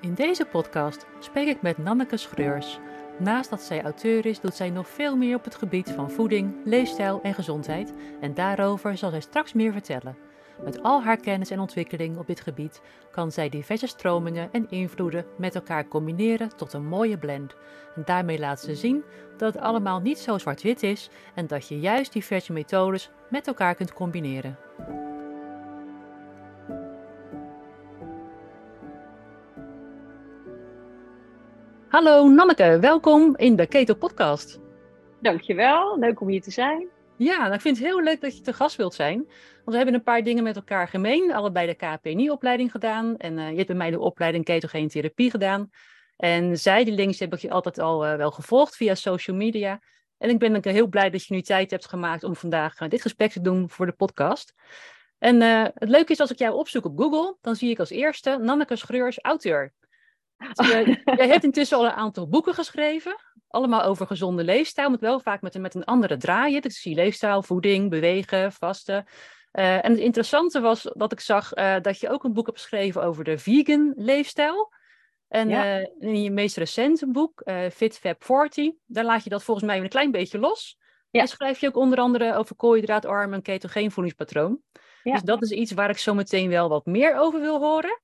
In deze podcast spreek ik met Nanneke Schreurs. Naast dat zij auteur is, doet zij nog veel meer op het gebied van voeding, leefstijl en gezondheid. En daarover zal zij straks meer vertellen. Met al haar kennis en ontwikkeling op dit gebied kan zij diverse stromingen en invloeden met elkaar combineren tot een mooie blend. En daarmee laat ze zien dat het allemaal niet zo zwart-wit is en dat je juist diverse methodes met elkaar kunt combineren. Hallo Nanneke, welkom in de Keto Podcast. Dankjewel, leuk om hier te zijn. Ja, nou, ik vind het heel leuk dat je te gast wilt zijn. Want we hebben een paar dingen met elkaar gemeen. Allebei de KPNI-opleiding gedaan. En uh, je hebt bij mij de opleiding ketogene therapie gedaan. En zij, die links, heb ik je altijd al uh, wel gevolgd via social media. En ik ben ook heel blij dat je nu tijd hebt gemaakt om vandaag uh, dit gesprek te doen voor de podcast. En het leuke is, als ik jou opzoek op Google, dan zie ik als eerste Nanneke Schreurs, auteur. Jij, jij hebt intussen al een aantal boeken geschreven, allemaal over gezonde leefstijl, maar wel vaak met een, met een andere draai. Dus zie leefstijl, voeding, bewegen, vasten. Uh, en het interessante was dat ik zag uh, dat je ook een boek hebt geschreven over de vegan leefstijl. En ja. uh, in je meest recente boek, Fit Fab 40, daar laat je dat volgens mij een klein beetje los. Ja. En schrijf je ook onder andere over koolhydraatarm en ketogeen voedingspatroon. Ja. Dus dat is iets waar ik zo meteen wel wat meer over wil horen.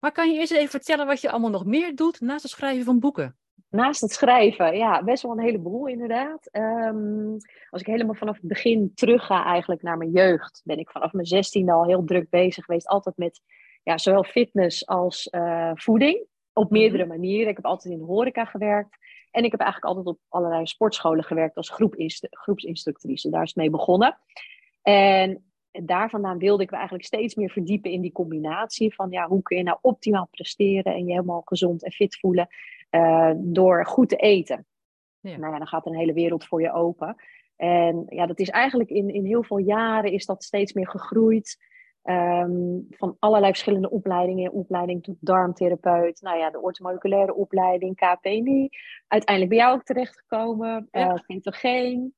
Maar kan je eerst even vertellen wat je allemaal nog meer doet naast het schrijven van boeken? Naast het schrijven, ja, best wel een heleboel inderdaad. Um, als ik helemaal vanaf het begin terug ga eigenlijk naar mijn jeugd, ben ik vanaf mijn zestiende al heel druk bezig geweest. Altijd met ja, zowel fitness als uh, voeding. Op meerdere manieren. Ik heb altijd in de horeca gewerkt. En ik heb eigenlijk altijd op allerlei sportscholen gewerkt als groepsinstructrice. Daar is het mee begonnen. En en daar vandaan wilde ik me eigenlijk steeds meer verdiepen in die combinatie van ja, hoe kun je nou optimaal presteren en je helemaal gezond en fit voelen uh, door goed te eten. Ja. Nou ja, dan gaat een hele wereld voor je open. En ja, dat is eigenlijk in, in heel veel jaren is dat steeds meer gegroeid. Um, van allerlei verschillende opleidingen. Opleiding tot darmtherapeut. Nou ja, de ortomoleculaire opleiding, KPNI. Uiteindelijk bij jou ook terechtgekomen. Ja. Uh.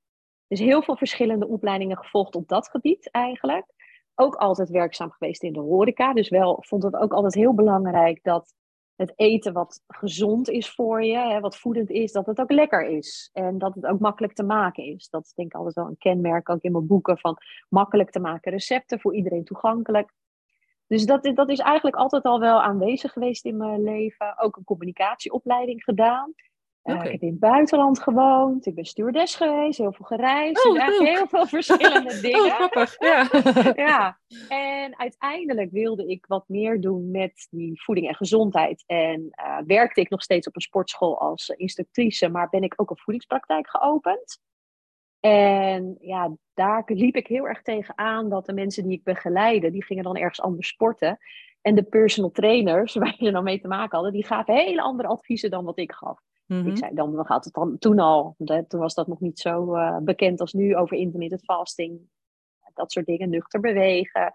Dus heel veel verschillende opleidingen gevolgd op dat gebied eigenlijk. Ook altijd werkzaam geweest in de horeca. Dus wel vond het ook altijd heel belangrijk dat het eten wat gezond is voor je, hè, wat voedend is, dat het ook lekker is. En dat het ook makkelijk te maken is. Dat is denk ik altijd wel een kenmerk, ook in mijn boeken, van makkelijk te maken recepten, voor iedereen toegankelijk. Dus dat, dat is eigenlijk altijd al wel aanwezig geweest in mijn leven. Ook een communicatieopleiding gedaan. Uh, okay. ik heb in het buitenland gewoond, ik ben stewardess geweest, heel veel gereisd. Oh, dus eigenlijk heel veel verschillende dingen. Oh, grappig, ja. ja. En uiteindelijk wilde ik wat meer doen met die voeding en gezondheid. En uh, werkte ik nog steeds op een sportschool als instructrice, maar ben ik ook een voedingspraktijk geopend. En ja, daar liep ik heel erg tegen aan dat de mensen die ik begeleide, die gingen dan ergens anders sporten. En de personal trainers, waar je dan mee te maken hadden, die gaven hele andere adviezen dan wat ik gaf. Mm-hmm. Ik zei dan, we gaat het dan toen al, hè, toen was dat nog niet zo uh, bekend als nu over intermittent fasting. Dat soort dingen, nuchter bewegen,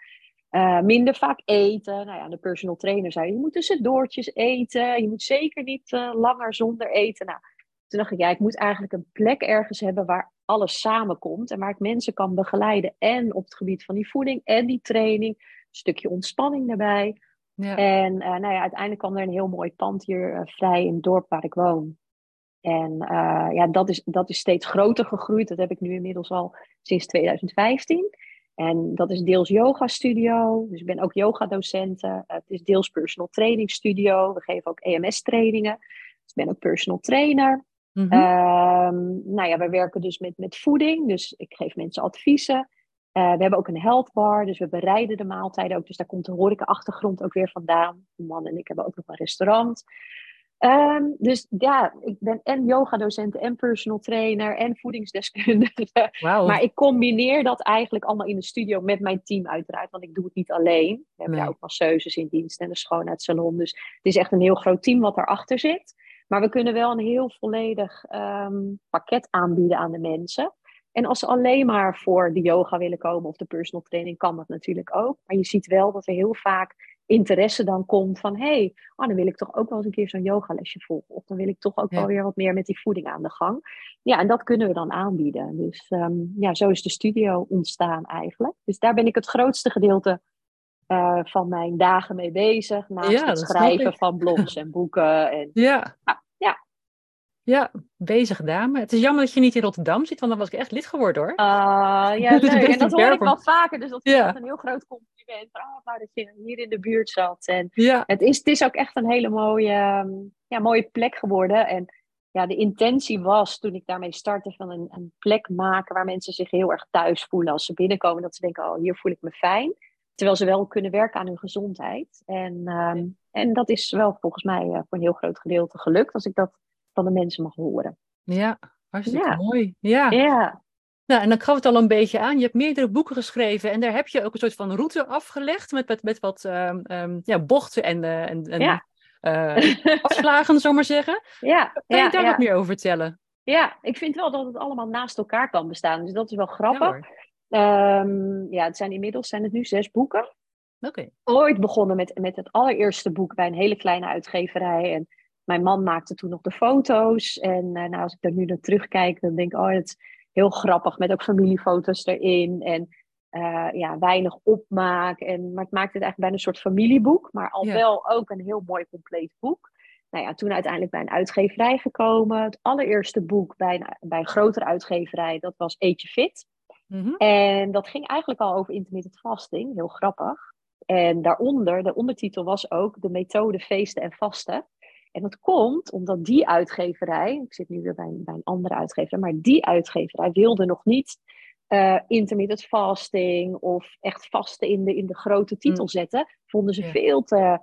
uh, minder vaak eten. Nou ja, de personal trainer zei, je moet tussendoortjes eten, je moet zeker niet uh, langer zonder eten. Nou, toen dacht ik, ja, ik moet eigenlijk een plek ergens hebben waar alles samenkomt en waar ik mensen kan begeleiden. En op het gebied van die voeding en die training, een stukje ontspanning daarbij. Ja. En uh, nou ja, uiteindelijk kwam er een heel mooi pand hier vrij in het dorp waar ik woon. En uh, ja, dat is, dat is steeds groter gegroeid. Dat heb ik nu inmiddels al sinds 2015. En dat is deels yoga studio. Dus ik ben ook yoga docenten. het is deels personal training studio. We geven ook EMS trainingen. Dus ik ben ook personal trainer. Mm -hmm. um, nou ja, we werken dus met, met voeding. Dus ik geef mensen adviezen. Uh, we hebben ook een health bar, dus we bereiden de maaltijden ook. Dus daar komt de horeca-achtergrond ook weer vandaan. De man en ik hebben ook nog een restaurant. Um, dus ja, ik ben en yoga-docent en personal trainer en voedingsdeskundige. Wow. Maar ik combineer dat eigenlijk allemaal in de studio met mijn team uiteraard, want ik doe het niet alleen. We hebben nee. daar ook masseuses in dienst en de schoonheidssalon. Dus het is echt een heel groot team wat erachter zit. Maar we kunnen wel een heel volledig um, pakket aanbieden aan de mensen. En als ze alleen maar voor de yoga willen komen of de personal training, kan dat natuurlijk ook. Maar je ziet wel dat er heel vaak interesse dan komt van... hé, hey, oh, dan wil ik toch ook wel eens een keer zo'n yogalesje volgen. Of dan wil ik toch ook ja. wel weer wat meer met die voeding aan de gang. Ja, en dat kunnen we dan aanbieden. Dus um, ja, zo is de studio ontstaan eigenlijk. Dus daar ben ik het grootste gedeelte eh, van mijn dagen mee bezig. Naast het schrijven van blogs en boeken. En, ja. ja. Ja, bezig dame. Het is jammer dat je niet in Rotterdam zit, want dan was ik echt lid geworden hoor. Ah, ja, leuk. En dat hoor ik wel vaker, dus dat is echt een heel groot compliment. Oh, nou, dat je hier in de buurt zat. En ja. het, is, het is ook echt een hele mooie, ehm, ja, mooie plek geworden. En ja, de intentie was toen ik daarmee startte van een, een plek maken waar mensen zich heel erg thuis voelen als ze binnenkomen. Dat ze denken, oh, hier voel ik me fijn. Terwijl ze wel kunnen werken aan hun gezondheid. En, ehm, en dat is wel volgens mij uh, voor een heel groot gedeelte gelukt, als ik dat van de mensen mag horen. Ja, hartstikke mooi. Ja. ja. Nou, en dan gaf het al een beetje aan. Je hebt meerdere boeken geschreven en daar heb je ook een soort van route afgelegd met, met, met wat um, um, ja, bochten en, uh, en, en ja. uh, afslagen, zomaar zeggen. Ja. Kan je daar wat meer over vertellen? Ja, ik vind wel dat het allemaal naast elkaar kan bestaan. Dus dat is wel grappig. Ja, um, ja het zijn inmiddels zijn het nu zes boeken. Oké. Ooit begonnen met, met het allereerste boek bij een hele kleine uitgeverij. En mijn man maakte toen nog de foto's. En uh, nou, als ik daar nu naar terugkijk, dan denk ik, oh, het is heel grappig. Met ook familiefoto's erin. En uh, ja, weinig opmaak. En, maar het maakte het eigenlijk bijna een soort familieboek. Maar al Ja. wel ook een heel mooi compleet boek. Nou ja, toen uiteindelijk bij een uitgeverij gekomen. Het allereerste boek bij een, bij een grotere uitgeverij, dat was Eet je fit. Mhm. En dat ging eigenlijk al over intermittent fasting. Heel grappig. En daaronder, de ondertitel was ook de methode feesten en vasten. En dat komt omdat die uitgeverij, ik zit nu weer bij een, bij een andere uitgeverij, maar die uitgeverij wilde nog niet uh, intermittent fasting of echt vasten in de, in de grote titel Mm. zetten. Vonden ze Ja. veel te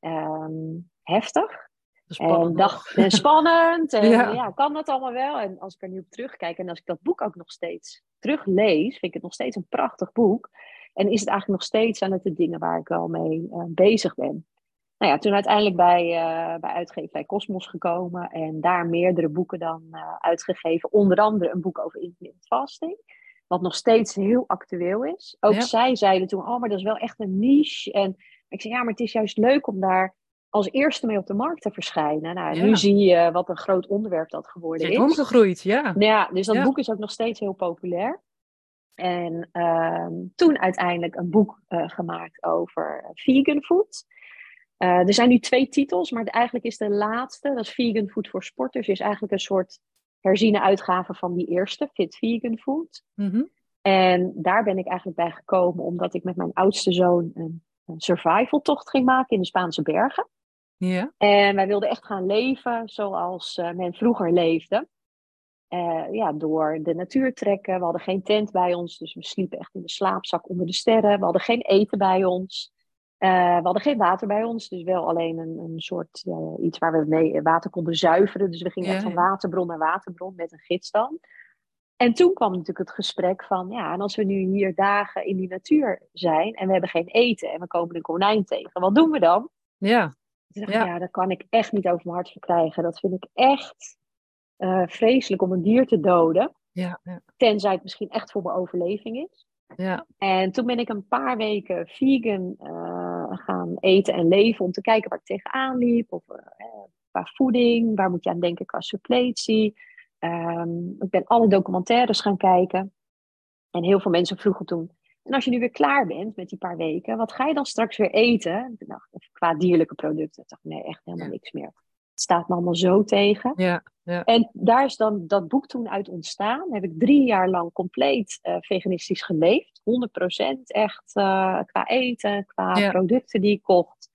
um, heftig. En dacht, en spannend. En Ja. ja. kan dat allemaal wel? En als ik er nu op terugkijk en als ik dat boek ook nog steeds teruglees, vind ik het nog steeds een prachtig boek. En is het eigenlijk nog steeds aan het de dingen waar ik wel mee uh, bezig ben. Nou ja, toen uiteindelijk bij, uh, bij uitgeverij Cosmos gekomen en daar meerdere boeken dan uh, uitgegeven. Onder andere een boek over intermittent fasting. Wat nog steeds heel actueel is. Ook Ja. zij zeiden toen, oh, maar dat is wel echt een niche. En ik zei, ja, maar het is juist leuk om daar als eerste mee op de markt te verschijnen. Nou, Ja. nu zie je wat een groot onderwerp dat geworden is omgegroeid, ja. Nou Ja, dus dat Ja. boek is ook nog steeds heel populair. En ehm, toen uiteindelijk een boek uh, gemaakt over vegan food. Uh, er zijn nu twee titels, maar eigenlijk is de laatste, dat is Vegan Food voor Sporters, is eigenlijk een soort herziene uitgave van die eerste, Fit Vegan Food. Mhm. En daar ben ik eigenlijk bij gekomen omdat ik met mijn oudste zoon een, een survival tocht ging maken in de Spaanse bergen. Ja. En wij wilden echt gaan leven zoals uh, men vroeger leefde. Uh, ja, door de natuur trekken. We hadden geen tent bij ons, dus we sliepen echt in de slaapzak onder de sterren. We hadden geen eten bij ons. Uh, we hadden geen water bij ons, dus wel alleen een, een soort uh, iets waar we mee water konden zuiveren. Dus we gingen Ja, echt van waterbron naar waterbron met een gids dan. En toen kwam natuurlijk het gesprek van, ja, en als we nu hier dagen in die natuur zijn en we hebben geen eten en we komen een konijn tegen, wat doen we dan? Ja. Toen dacht Ja. ik, ja, daar kan ik echt niet over mijn hart verkrijgen. Dat vind ik echt uh, vreselijk om een dier te doden. Ja. Ja. Tenzij het misschien echt voor mijn overleving is. Ja. En toen ben ik een paar weken vegan uh, gaan eten en leven om te kijken waar ik tegenaan liep. Of uh, qua voeding, waar moet je aan denken qua suppletie. Um, ik ben alle documentaires gaan kijken. En heel veel mensen vroegen toen. En als je nu weer klaar bent met die paar weken, wat ga je dan straks weer eten? Ik dacht, qua dierlijke producten. Ik dacht, nee, echt helemaal niks meer. Het staat me allemaal zo tegen. Ja. Ja. En daar is dan dat boek toen uit ontstaan. Heb ik drie jaar lang compleet uh, veganistisch geleefd. 100% echt uh, qua eten, qua Ja. producten die ik kocht.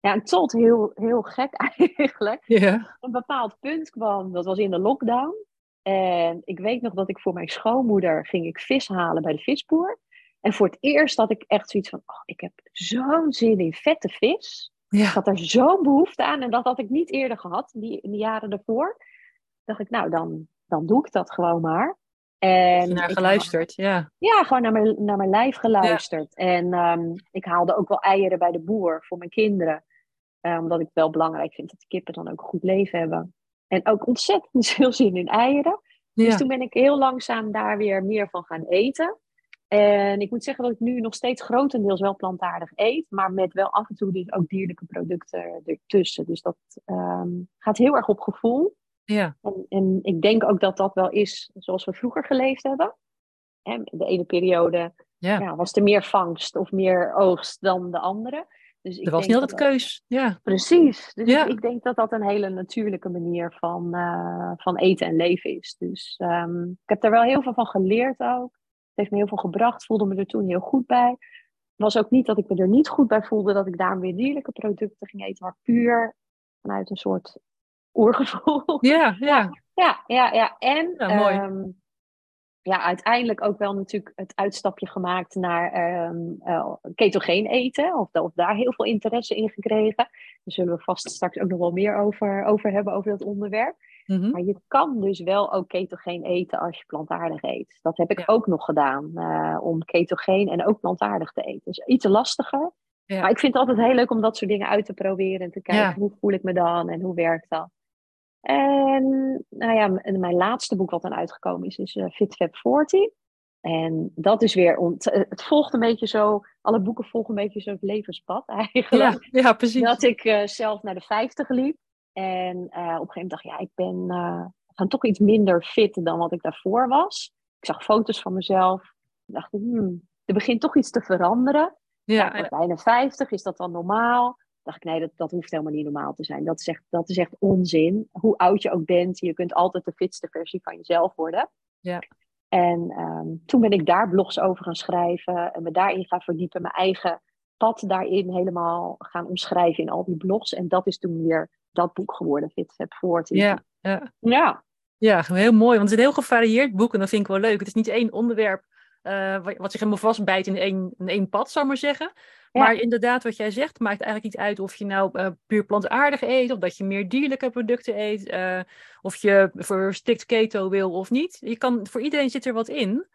Ja, en tot heel, heel gek eigenlijk. Ja. Een bepaald punt kwam, dat was in de lockdown. En ik weet nog dat ik voor mijn schoonmoeder ging ik vis halen bij de visboer. En voor het eerst had ik echt zoiets van, oh, ik heb zo'n zin in vette vis. Ik Ja. had er zo'n behoefte aan en dat had ik niet eerder gehad, die, in de jaren daarvoor. Dacht ik, nou, dan, dan doe ik dat gewoon maar. En Naar ik geluisterd, ja. ja, gewoon naar mijn, naar mijn lijf geluisterd. En um, ik haalde ook wel eieren bij de boer voor mijn kinderen. Uh, omdat ik het wel belangrijk vind dat de kippen dan ook een goed leven hebben. En ook ontzettend veel zin in eieren. ja. Dus toen ben ik heel langzaam daar weer meer van gaan eten. En ik moet zeggen dat ik nu nog steeds grotendeels wel plantaardig eet. Maar met wel af en toe dus ook dierlijke producten ertussen. Dus dat um, gaat heel erg op gevoel. Ja. En, en, ik denk ook dat dat wel is zoals we vroeger geleefd hebben. En de ene periode ja. was er meer vangst of meer oogst dan de andere. Dus ik er was niet altijd keus. Ja. Precies. Dus ik, ik, denk dat dat een hele natuurlijke manier van, uh, van eten en leven is. Dus um, ik heb daar wel heel veel van geleerd ook. Heeft me heel veel gebracht. Voelde me er toen heel goed bij. Het was ook niet dat ik me er niet goed bij voelde dat ik daarom weer dierlijke producten ging eten, maar puur vanuit een soort oergevoel. Ja, ja. Ja, ja, ja. En ja, mooi. Um, ja, uiteindelijk ook wel natuurlijk het uitstapje gemaakt naar um, uh, ketogeen eten. Of, of, daar heel veel interesse in gekregen. Daar zullen we vast straks ook nog wel meer over, over hebben, over dat onderwerp. Mhm. Maar je kan dus wel ook ketogeen eten als je plantaardig eet. Dat heb ik ook nog gedaan. Uh, om ketogeen en ook plantaardig te eten. Dus iets lastiger. Ja. Maar ik vind het altijd heel leuk om dat soort dingen uit te proberen. En te kijken hoe voel ik me dan en hoe werkt dat. En nou ja, mijn laatste boek wat dan uitgekomen is, is uh, Fit Fab 40. En dat is weer, het volgt een beetje zo, alle boeken volgen een beetje zo het levenspad eigenlijk. Ja, ja precies. Dat ik uh, zelf naar de 50 liep. En uh, op een gegeven moment dacht ik, ja, ik ben gaan toch iets minder fit dan wat ik daarvoor was. Ik zag foto's van mezelf. Ik dacht, hmm, er begint toch iets te veranderen. Ja, ja bijna 50, is dat dan normaal? dacht ik, nee, dat, dat hoeft helemaal niet normaal te zijn. Dat is, echt, dat is echt onzin. Hoe oud je ook bent, je kunt altijd de fitste versie van jezelf worden. Ja. En ehm, toen ben ik daar blogs over gaan schrijven en me daarin gaan verdiepen, mijn eigen pad daarin helemaal gaan omschrijven in al die blogs. En dat is toen weer dat boek geworden, Fit Fab 40. Ja, ja. ja. Ja, heel mooi, want het is een heel gevarieerd boek en dat vind ik wel leuk. Het is niet één onderwerp uh, wat zich helemaal vastbijt in één, in één pad, zou ik maar zeggen. Maar inderdaad, wat jij zegt, maakt eigenlijk niet uit of je nou uh, puur plantaardig eet, of dat je meer dierlijke producten eet, uh, of je voor strikt keto wil of niet. Je kan, voor iedereen zit er wat in.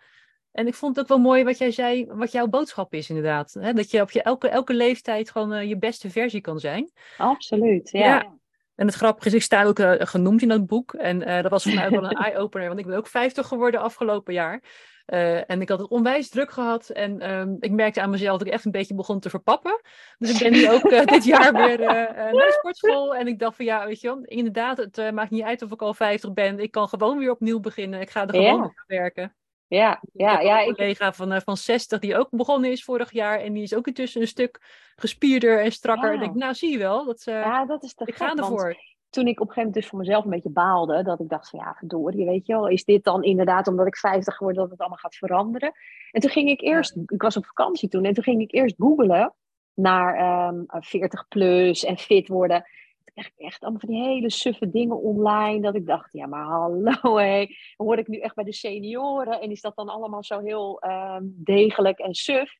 En ik vond het ook wel mooi wat jij zei, wat jouw boodschap is inderdaad. Hè? Dat je op je elke, elke leeftijd gewoon uh, je beste versie kan zijn. Absoluut, ja. ja. En het grappige is, ik sta ook genoemd in dat boek. En dat was voor mij ook wel een eye-opener, want ik ben ook 50 geworden afgelopen jaar. Uh, en ik had het onwijs druk gehad. En um, ik merkte aan mezelf dat ik echt een beetje begon te verpappen. Dus ik ben nu ook dit jaar weer naar de sportschool. En ik dacht van ja, weet je wel, inderdaad, het maakt niet uit of ik al 50 ben. Ik kan gewoon weer opnieuw beginnen. Ik ga er gewoon ja. werken. Ja, ja, ja. Een collega van, van 60 die ook begonnen is vorig jaar. En die is ook intussen een stuk gespierder en strakker. En ik denk, nou zie je wel. Dat, ja, dat is te ik ga ervoor toen ik op een gegeven moment dus voor mezelf een beetje baalde, dat ik dacht van ja, verdorie, weet je wel, is dit dan inderdaad omdat ik 50 word dat het allemaal gaat veranderen? En toen ging ik eerst, ik was op vakantie toen, en toen ging ik eerst googelen naar um, ehm, 40 plus en fit worden. Ik echt allemaal van die hele suffe dingen online, dat ik dacht, ja maar hallo hé, word ik nu echt bij de senioren en is dat dan allemaal zo heel um, degelijk en suf?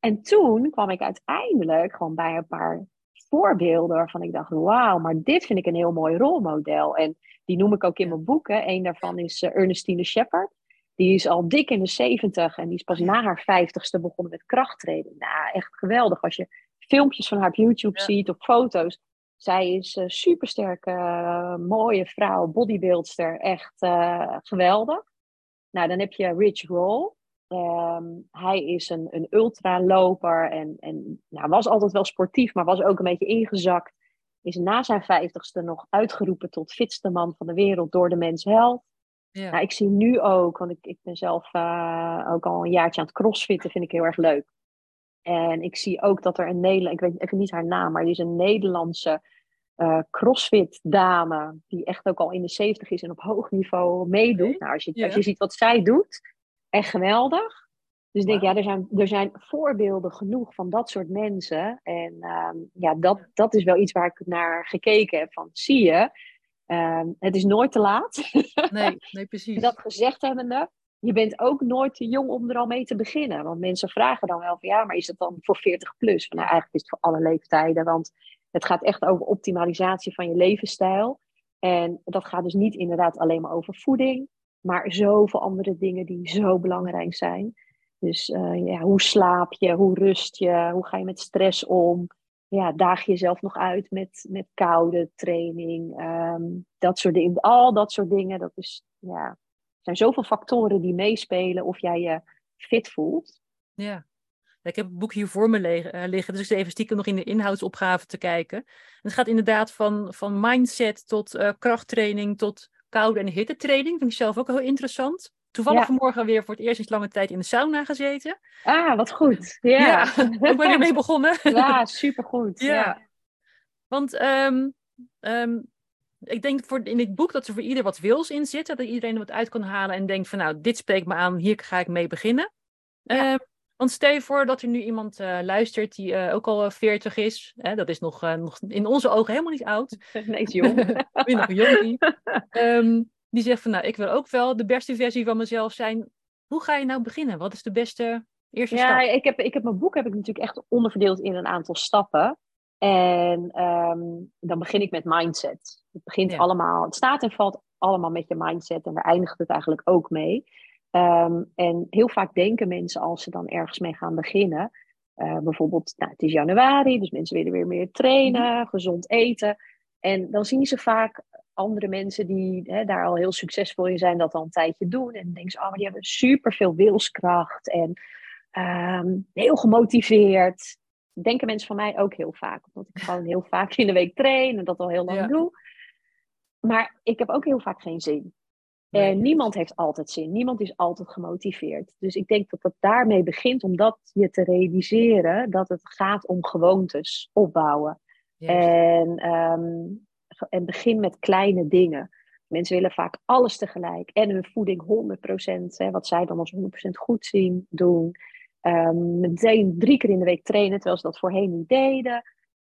En toen kwam ik uiteindelijk gewoon bij een paar voorbeelden waarvan ik dacht, wauw, maar dit vind ik een heel mooi rolmodel. En die noem ik ook in mijn boeken. Een daarvan is uh, Ernestine Shepard. Die is al dik in de 70 en die is pas na haar 50ste begonnen met krachttraining. Nou, echt geweldig. Als je filmpjes van haar op YouTube ziet of foto's. Zij is een supersterke, uh, mooie vrouw, bodybuildster. Echt uh, geweldig. Nou, dan heb je Rich Roll. Um, hij is een, een ultraloper en, en nou, was altijd wel sportief, maar was ook een beetje ingezakt. Is na zijn vijftigste nog uitgeroepen tot fitste man van de wereld door de mens Health. Ja. Nou, ik zie nu ook, want ik, ik ben zelf uh, ook al een jaartje aan het crossfitten, vind ik heel erg leuk. En ik zie ook dat er een Nederland, ik weet even niet haar naam, maar die is een Nederlandse uh, crossfit dame, die echt ook al in de zeventig is en op hoog niveau meedoet. Nou, als je, als je ziet wat zij doet, echt geweldig. Dus ik denk, ja, er zijn, er zijn voorbeelden genoeg van dat soort mensen. En ehm, ja, dat, dat is wel iets waar ik naar gekeken heb. Van, zie je, ehm, het is nooit te laat. Nee, nee precies. dat gezegd hebbende, je bent ook nooit te jong om er al mee te beginnen. Want mensen vragen dan wel van, ja, maar is het dan voor 40 plus? Nou, eigenlijk is het voor alle leeftijden. Want het gaat echt over optimalisatie van je levensstijl. En dat gaat dus niet inderdaad alleen maar over voeding. Maar zoveel andere dingen die zo belangrijk zijn. Dus uh, ja, hoe slaap je, hoe rust je, hoe ga je met stress om? Ja, daag je jezelf nog uit met, met koude training, um, dat soort dingen. Al dat soort dingen, dat is, ja, zijn zoveel factoren die meespelen of jij je fit voelt. Ja. Ik heb het boek hier voor me eh, liggen, dus ik zit even stiekem nog in de inhoudsopgave te kijken. het gaat inderdaad van, van mindset tot uh, krachttraining tot koude en hittetraining. Vind ik zelf ook heel interessant. toevallig Ja. vanmorgen weer voor het eerst sinds lange tijd in de sauna gezeten. Ah, wat goed. Ja, ook weer mee begonnen. ja supergoed. Ja. Ja. Want ehm, ehm, ik denk voor, in dit boek dat er voor ieder wat wils in zit. Dat iedereen er wat uit kan halen en denkt van nou, dit spreekt me aan, hier ga ik mee beginnen. Ja. Ehm, want stel je voor dat er nu iemand eh, luistert die eh, ook al 40 is. Hè, dat is nog, eh, nog in onze ogen helemaal niet oud. Nee, is jong. Nog een jonkie. Ehm, die zegt van nou, ik wil ook wel de beste versie van mezelf zijn. Hoe ga je nou beginnen? Wat is de beste eerste Ja, stap? ik heb, ik heb mijn boek heb ik natuurlijk echt onderverdeeld in een aantal stappen. En ehm, dan begin ik met mindset. Het begint Ja. allemaal, het staat en valt allemaal met je mindset en daar eindigt het eigenlijk ook mee. Ehm, en heel vaak denken mensen als ze dan ergens mee gaan beginnen, eh, bijvoorbeeld, nou, het is januari, dus mensen willen weer meer trainen, gezond eten. En dan zien ze vaak andere mensen die hè, daar al heel succesvol in zijn, dat al een tijdje doen. En dan denken ze, oh, maar die hebben superveel wilskracht en ehm, heel gemotiveerd. Denken mensen van mij ook heel vaak, omdat ik gewoon heel vaak in de week train en dat al heel lang Ja. doe. Maar ik heb ook heel vaak geen zin. Nee. En niemand heeft altijd zin. Niemand is altijd gemotiveerd. Dus ik denk dat het daarmee begint om dat je te realiseren dat het gaat om gewoontes opbouwen. En, ehm, en begin met kleine dingen. Mensen willen vaak alles tegelijk. En hun voeding 100%, hè, wat zij dan als 100% goed zien, doen. Ehm, meteen drie keer in de week trainen, terwijl ze dat voorheen niet deden.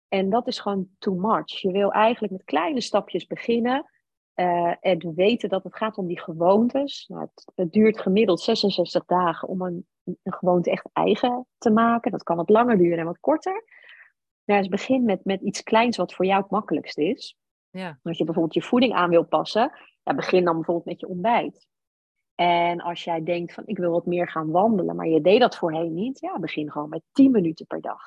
En dat is gewoon too much. Je wil eigenlijk met kleine stapjes beginnen. eh, en weten dat het gaat om die gewoontes. Nou, het, het duurt gemiddeld 66 dagen om een, een gewoonte echt eigen te maken. Dat kan wat langer duren en wat korter. Nou, dus begin met, met iets kleins wat voor jou het makkelijkst is. Ja. Als je bijvoorbeeld je voeding aan wil passen, ja, begin dan bijvoorbeeld met je ontbijt. En als jij denkt van ik wil wat meer gaan wandelen, maar je deed dat voorheen niet, ja, begin gewoon met 10 minuten per dag.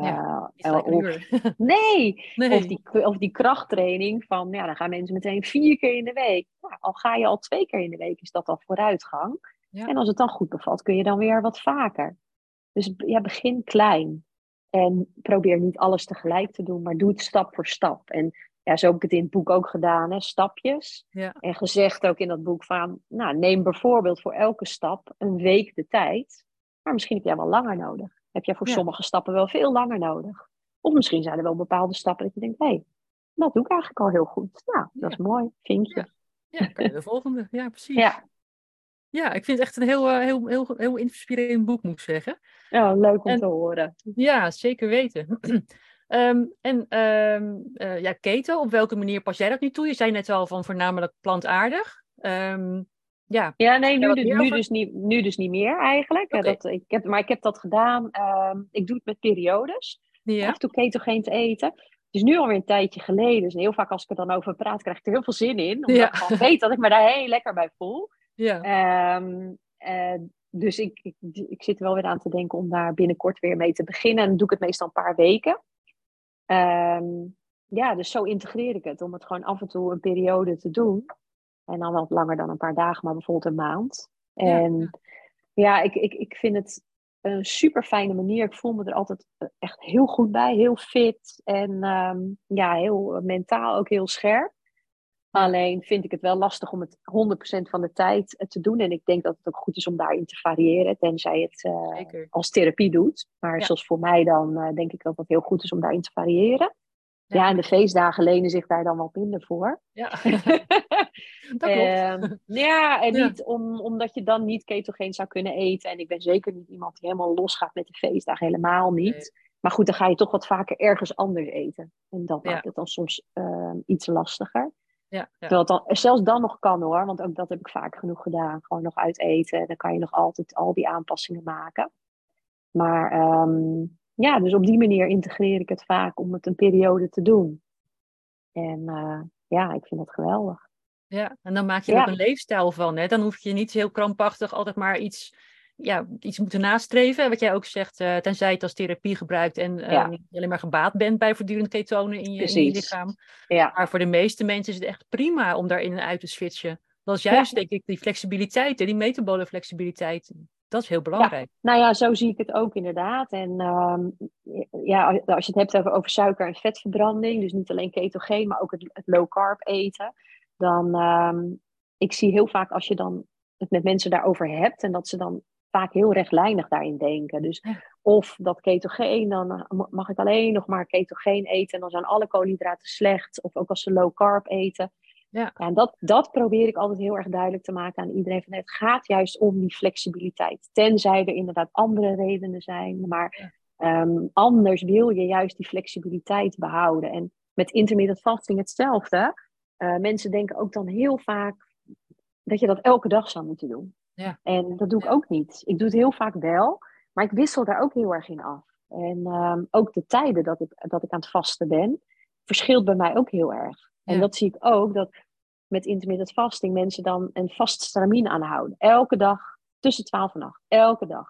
Ja, Eh, een of, nee, Nee. of, die, of die krachttraining van, ja, dan gaan mensen meteen vier keer in de week. Nou, al ga je al twee keer in de week, is dat al vooruitgang. Ja. En als het dan goed bevalt, kun je dan weer wat vaker. Dus ja, begin klein. En probeer niet alles tegelijk te doen, maar doe het stap voor stap. En ja, zo heb ik het in het boek ook gedaan, hè, stapjes. Ja. En gezegd ook in dat boek van, nou, neem bijvoorbeeld voor elke stap een week de tijd. Maar misschien heb jij wel langer nodig. Heb jij voor Ja. sommige stappen wel veel langer nodig. Of misschien zijn er wel bepaalde stappen dat je denkt, hé, hey, dat doe ik eigenlijk al heel goed. Nou, dat is mooi, vinkje. Ja, kan je de volgende. Ja, precies. Ja, Ja, ik vind het echt een heel, eh, heel, heel, heel inspirerend boek, moet ik zeggen. ja leuk om En- te horen. Ja, zeker weten. Ehm, en eh, ja, keto, op welke manier pas jij dat nu toe? Je zei net al van voornamelijk plantaardig. Ehm, ja, Ja, nee, nu, dus- nu, dus niet, nu dus niet meer eigenlijk. Oké. Dat, ik heb, maar ik heb dat gedaan. ik doe het met periodes. ja. Af en toe ketogeen te eten. Het is nu alweer een tijdje geleden. Dus heel vaak als ik er dan over praat, krijg ik er heel veel zin in. Omdat Ja. ik gewoon weet dat ik me daar heel lekker bij voel. ja. Eh, dus ik, ik, ik zit er wel weer aan te denken om daar binnenkort weer mee te beginnen. En dan doe ik het meestal een paar weken. Ehm, ja, dus zo integreer ik het. Om het gewoon af en toe een periode te doen. En dan wat langer dan een paar dagen, maar bijvoorbeeld een maand. En ja, ik, ik, ik vind het een super fijne manier. Ik voel me er altijd eh, echt heel goed bij. Heel fit. En ehm, ja, heel mentaal ook heel scherp. Alleen vind ik het wel lastig om het 100% van de tijd eh, te doen. En ik denk dat het ook goed is om daarin te variëren. Tenzij het eh, als therapie doet. Maar Ja. zoals voor mij dan eh, denk ik dat het heel goed is om daarin te variëren. Ja. Ja, en de feestdagen lenen zich daar dan wat minder voor. Ja, dat klopt. Ehm, ja, en Ja. niet om, omdat je dan niet ketogeen zou kunnen eten. En ik ben zeker niet iemand die helemaal losgaat met de feestdagen. Helemaal niet. Nee. Maar goed, dan ga je toch wat vaker ergens anders eten. En dat maakt het dan soms ehm, iets lastiger. Ja, ja. Terwijl het dan, zelfs dan nog kan hoor. Want ook dat heb ik vaak genoeg gedaan. Gewoon nog uit eten. En dan kan je nog altijd al die aanpassingen maken. Maar ehm, ja, dus op die manier integreer ik het vaak om het een periode te doen. En eh, ja, ik vind dat geweldig. Ja, en dan maak je er Ja. ook een leefstijl van. Hè? Dan hoef je niet heel krampachtig altijd maar iets, ja, iets moeten nastreven. Wat jij ook zegt, eh, tenzij het als therapie gebruikt en Ja. niet alleen maar gebaat bent bij voortdurend ketonen in je, in je lichaam. Ja, Maar voor de meeste mensen is het echt prima om daarin en uit te switchen. Dat is juist, denk ik, die flexibiliteit, die metabole flexibiliteit. Dat is heel belangrijk. nou ja, zo zie ik het ook inderdaad. En ehm, ja, als je het hebt over, over suiker- en vetverbranding, dus niet alleen ketogeen, maar ook het, het low carb eten, dan um, ik zie heel vaak als je dan het met mensen daarover hebt en dat ze dan vaak heel rechtlijnig daarin denken. Dus of dat ketogeen, dan mag ik alleen nog maar ketogeen eten en dan zijn alle koolhydraten slecht. Of ook als ze low carb eten. Ja. en dat, dat probeer ik altijd heel erg duidelijk te maken aan iedereen. Van, het gaat juist om die flexibiliteit. Tenzij er inderdaad andere redenen zijn. Maar ehm, anders wil je juist die flexibiliteit behouden. En met intermittent fasting hetzelfde. Uh, mensen denken ook dan heel vaak dat je dat elke dag zou moeten doen. Ja. En dat doe ik ook niet. Ik doe het heel vaak wel, maar ik wissel daar ook heel erg in af. En um, ook de tijden dat ik, dat ik aan het vasten ben, verschilt bij mij ook heel erg. En dat zie ik ook, dat met intermittent fasting mensen dan een vast stramien aanhouden. Elke dag tussen 12 en 8. Elke dag.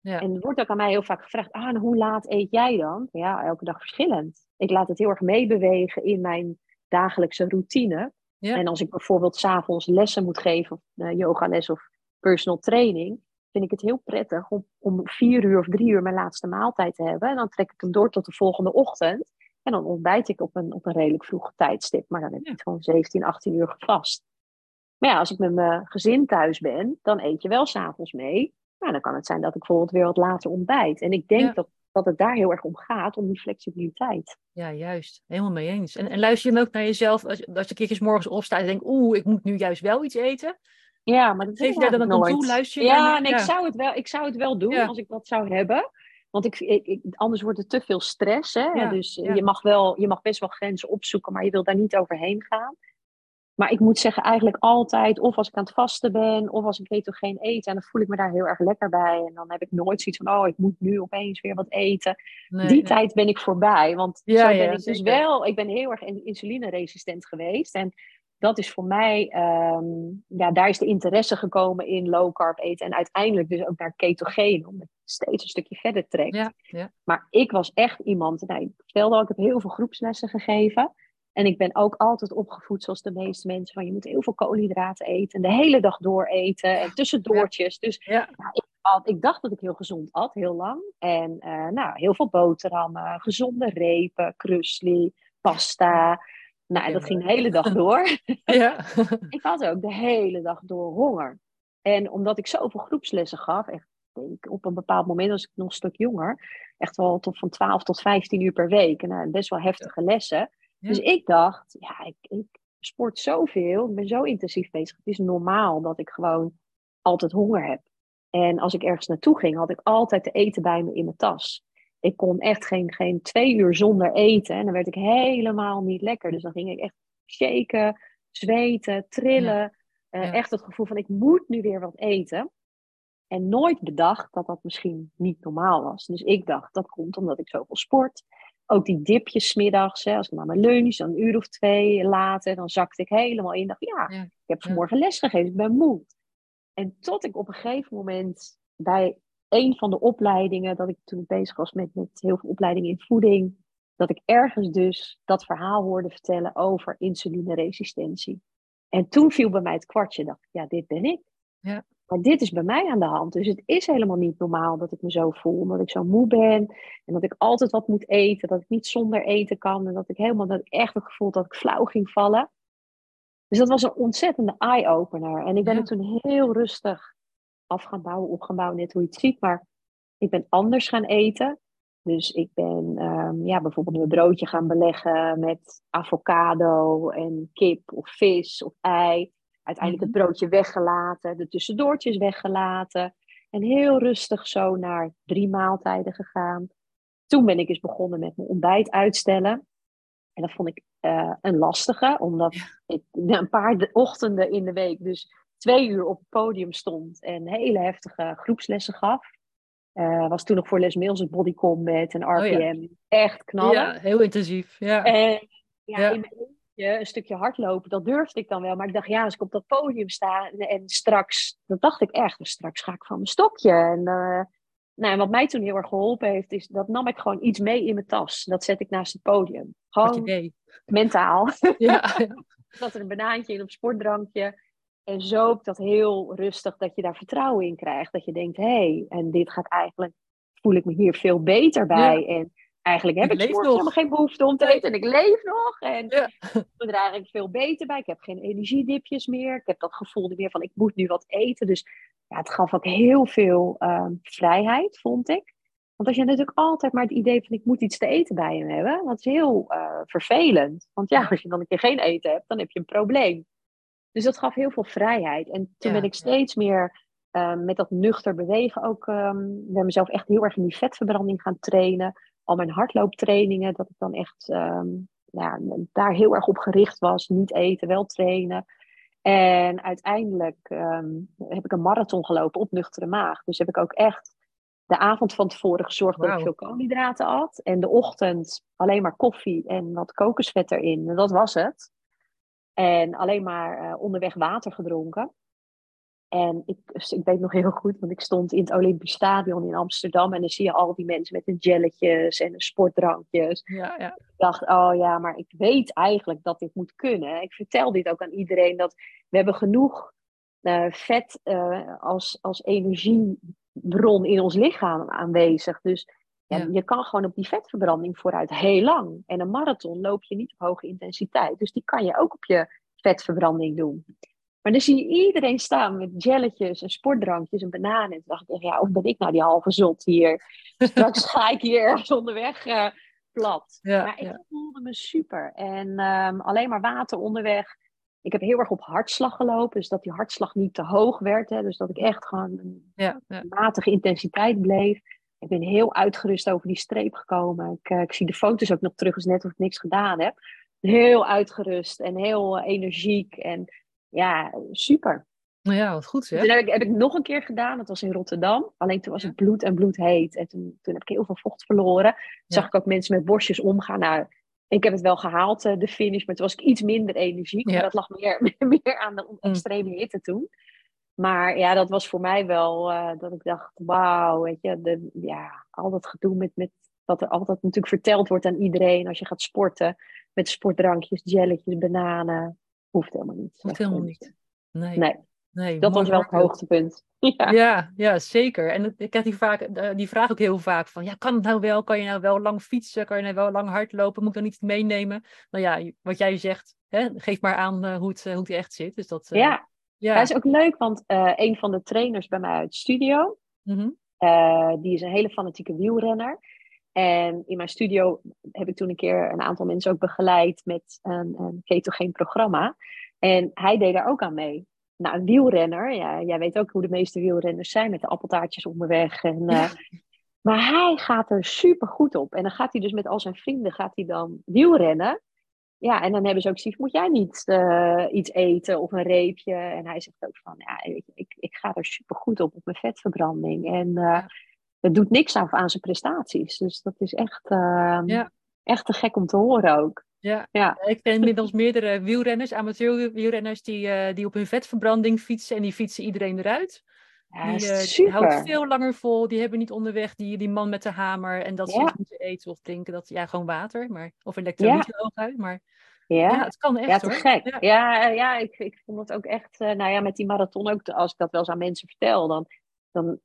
Ja. En er wordt ook aan mij heel vaak gevraagd, ah, hoe laat eet jij dan? Ja, elke dag verschillend. Ik laat het heel erg meebewegen in mijn dagelijkse routine. Ja. En als ik bijvoorbeeld s'avonds lessen moet geven, of uh, yogales of personal training, vind ik het heel prettig om, om vier uur of drie uur mijn laatste maaltijd te hebben. En dan trek ik hem door tot de volgende ochtend. En dan ontbijt ik op een, op een redelijk vroeg tijdstip. Maar dan heb ik gewoon 17, 18 uur gevast. Maar ja, als ik met mijn gezin thuis ben, dan eet je wel s'avonds mee. Nou, dan kan het zijn dat ik bijvoorbeeld weer wat later ontbijt. En ik denk dat, dat het daar heel erg om gaat, om die flexibiliteit. Ja, juist. Helemaal mee eens. En, en luister je dan ook naar jezelf als, als je keertjes morgens opstaat en denkt, oeh, ik moet nu juist wel iets eten? Ja, maar dat geef je daar dan toe? Luister je ja, nee, Ik, zou het wel, ik zou het wel doen als ik dat zou hebben. Want ik, ik, anders wordt het te veel stress. Hè? dus Je, mag wel, je mag best wel grenzen opzoeken, maar je wilt daar niet overheen gaan. Maar ik moet zeggen, eigenlijk altijd, of als ik aan het vasten ben, of als ik ketogeen eet, en dan voel ik me daar heel erg lekker bij. En dan heb ik nooit zoiets van, oh, ik moet nu opeens weer wat eten. Die tijd ben ik voorbij. Want ja, zo ben ik dus wel, ik ben heel erg insulineresistent geweest. En dat is voor mij, um, ja, daar is de interesse gekomen in low carb eten. En uiteindelijk dus ook naar ketogeen, om het steeds een stukje verder trekt. Ja, ja. Maar ik was echt iemand, nou, ik vertelde al, ik heb heel veel groepslessen gegeven. En ik ben ook altijd opgevoed zoals de meeste mensen. Van je moet heel veel koolhydraten eten. En de hele dag door eten. En tussendoortjes. Dus ik, ik, dacht dat ik heel gezond at, heel lang. En uh, nou, heel veel boterhammen, gezonde repen, krusli, pasta. Nou, dat ging de hele dag door. Ja. ik had ook de hele dag door honger. En omdat ik zoveel groepslessen gaf, echt denk, op een bepaald moment was ik nog een stuk jonger, echt wel tot van 12 tot 15 uur per week. En nou, best wel heftige lessen. Dus ik dacht, ja, ik, ik sport zoveel, ik ben zo intensief bezig. Het is normaal dat ik gewoon altijd honger heb. En als ik ergens naartoe ging, had ik altijd te eten bij me in mijn tas ik kon echt geen, geen twee uur zonder eten. En dan werd ik helemaal niet lekker. Dus dan ging ik echt shaken, zweten, trillen. Eh, echt het gevoel van ik moet nu weer wat eten. En nooit bedacht dat dat misschien niet normaal was. Dus ik dacht, dat komt omdat ik zoveel sport. Ook die dipjes smiddags, hè, als ik naar mijn lunch, dan een uur of twee later, dan zakte ik helemaal in. dacht, ja, ik heb vanmorgen les gegeven, ik ben moe. En tot ik op een gegeven moment bij een van de opleidingen, dat ik toen bezig was met, met heel veel opleidingen in voeding, dat ik ergens dus dat verhaal hoorde vertellen over insulineresistentie. En toen viel bij mij het kwartje, dacht ik, ja, dit ben ik. Ja. Maar dit is bij mij aan de hand. Dus het is helemaal niet normaal dat ik me zo voel. Omdat ik zo moe ben. En dat ik altijd wat moet eten. Dat ik niet zonder eten kan. En dat ik helemaal dat ik echt het gevoel dat ik flauw ging vallen. Dus dat was een ontzettende eye-opener. En ik ben ja. er toen heel rustig af gaan bouwen, op gaan bouwen, net hoe je het ziet. Maar ik ben anders gaan eten. Dus ik ben um, ja, bijvoorbeeld een broodje gaan beleggen met avocado en kip of vis of ei. Uiteindelijk het mhm. broodje weggelaten, de tussendoortjes weggelaten. En heel rustig zo naar drie maaltijden gegaan. Toen ben ik eens begonnen met mijn ontbijt uitstellen. En dat vond ik uh, een lastige, omdat ik een paar ochtenden in de week dus twee uur op het podium stond en hele heftige groepslessen gaf. Uh, was toen nog voor Les Mills het body combat en RPM. Echt knallen. Ja, heel intensief. Ja. En ja, in mijn eentje een stukje hardlopen, dat durfde ik dan wel. Maar ik dacht, ja, als ik op dat podium sta en, straks, dat dacht ik echt, dus straks ga ik van mijn stokje. En, uh, nou, en wat mij toen heel erg geholpen heeft, is dat nam ik gewoon iets mee in mijn tas. Dat zet ik naast het podium. Gewoon mentaal. Ja, ja. dat er een banaantje in op sportdrankje. En zo ook dat heel rustig, dat je daar vertrouwen in krijgt. Dat je denkt, hé, hey, en dit gaat eigenlijk, voel ik me hier veel beter bij. En eigenlijk heb ik, ik helemaal geen behoefte om te eten en ik leef nog. En ja. ik ben er eigenlijk veel beter bij. Ik heb geen energiedipjes meer. Ik heb dat gevoel meer van ik moet nu wat eten. Dus ja, het gaf ook heel veel ehm, vrijheid, vond ik. Want als je natuurlijk altijd maar het idee van ik moet iets te eten bij je hebben, dat is heel uh, vervelend. Want ja, als je dan een keer geen eten hebt, dan heb je een probleem. Dus dat gaf heel veel vrijheid. En toen ben ik steeds meer ehm, met dat nuchter bewegen ook, um, ben mezelf echt heel erg in die vetverbranding gaan trainen. Al mijn hardlooptrainingen, dat ik dan echt um, ja, daar heel erg op gericht was. Niet eten, wel trainen. En uiteindelijk heb ik een marathon gelopen op nuchtere maag. Dus heb ik ook echt de avond van tevoren gezorgd dat ik veel koolhydraten at. En de ochtend alleen maar koffie en wat kokosvet erin. En dat was het. En alleen maar uh, onderweg water gedronken. En ik, dus ik weet nog heel goed, want ik stond in het Olympisch Stadion in Amsterdam. En dan zie je al die mensen met hun jelletjes en sportdrankjes. Ja, ja. Ik dacht, oh ja, maar ik weet eigenlijk dat dit moet kunnen. Ik vertel dit ook aan iedereen, dat we hebben genoeg uh, vet uh, als, als energiebron in ons lichaam aanwezig. Dus ja, je kan gewoon op die vetverbranding vooruit heel lang. En een marathon loop je niet op hoge intensiteit. Dus die kan je ook op je vetverbranding doen. Maar dan zie je iedereen staan met jelletjes en sportdrankjes en bananen. En toen dacht ik, ja, of ben ik nou die halve zot hier? Straks ga ik hier ergens onderweg uh, plat. Ja, maar ik voelde me super. En um, alleen maar water onderweg. Ik heb heel erg op hartslag gelopen, dus dat die hartslag niet te hoog werd. Hè, dus dat ik echt gewoon een matige intensiteit bleef. Ik ben heel uitgerust over die streep gekomen. Ik, uh, ik zie de foto's ook nog terug, als net of ik niks gedaan heb. Heel uitgerust en heel uh, energiek. En ja, super. Nou ja, wat goed zeg. Toen heb ik, heb ik nog een keer gedaan, dat was in Rotterdam. Alleen toen was het bloed en bloed heet. En toen, toen heb ik heel veel vocht verloren. Zag ik ook mensen met borstjes omgaan. Nou, ik heb het wel gehaald, eh, de finish, maar toen was ik iets minder energiek. Ja. dat lag meer, meer aan de mm. extreme hitte toen. Maar ja, dat was voor mij wel uh, dat ik dacht, wauw, weet je, de, ja, al dat gedoe met, met wat er altijd natuurlijk verteld wordt aan iedereen als je gaat sporten. Met sportdrankjes, jelletjes, bananen. Hoeft helemaal niet. Hoeft helemaal niet. Nee. nee. nee dat was wel het hoogtepunt. Ja. ja, ja, zeker. En ik heb die, vaak, eh, die vraag ook heel vaak van, ja, kan het nou wel? Kan je nou wel lang fietsen? Kan je nou wel lang hardlopen? Moet ik dan niet meenemen? Nou ja, wat jij zegt, hè, geef maar aan uh, hoe, het, hoe het echt zit. Dus dat, ja, ja. Dat is ook leuk, want uh, een van de trainers bij mij uit studio, mm die is een hele fanatieke wielrenner. En in mijn studio heb ik toen een keer een aantal mensen ook begeleid met een, een ketogeen programma. En hij deed daar ook aan mee. Nou, een wielrenner, ja, jij weet ook hoe de meeste wielrenners zijn met de appeltaartjes onderweg. En, uh, Maar hij gaat er super goed op. En dan gaat hij dus met al zijn vrienden gaat hij dan wielrennen. Ja, en dan hebben ze ook gezegd, moet jij niet uh, iets eten of een reepje? En hij zegt ook van, ja, ik, ik, ik ga er super goed op, op mijn vetverbranding. En uh, het doet niks aan, aan zijn prestaties. Dus dat is echt, uh, ja. echt te gek om te horen ook. Ja, ja. ik ken inmiddels meerdere wielrenners, amateur wielrenners, die, uh, die op hun vetverbranding fietsen en die fietsen iedereen eruit. Ja, die, uh, die houdt veel langer vol. Die hebben niet onderweg die, die man met de hamer. En dat ze moeten eten of drinken. Dat, ja, gewoon water. Maar, of elektrolyten ja. Maar ja. ja, het kan echt ja, te gek. Ja, ja, ik, ik vond het ook echt... Uh, nou ja, met die marathon ook. Als ik dat wel eens aan mensen vertel. Dan, dan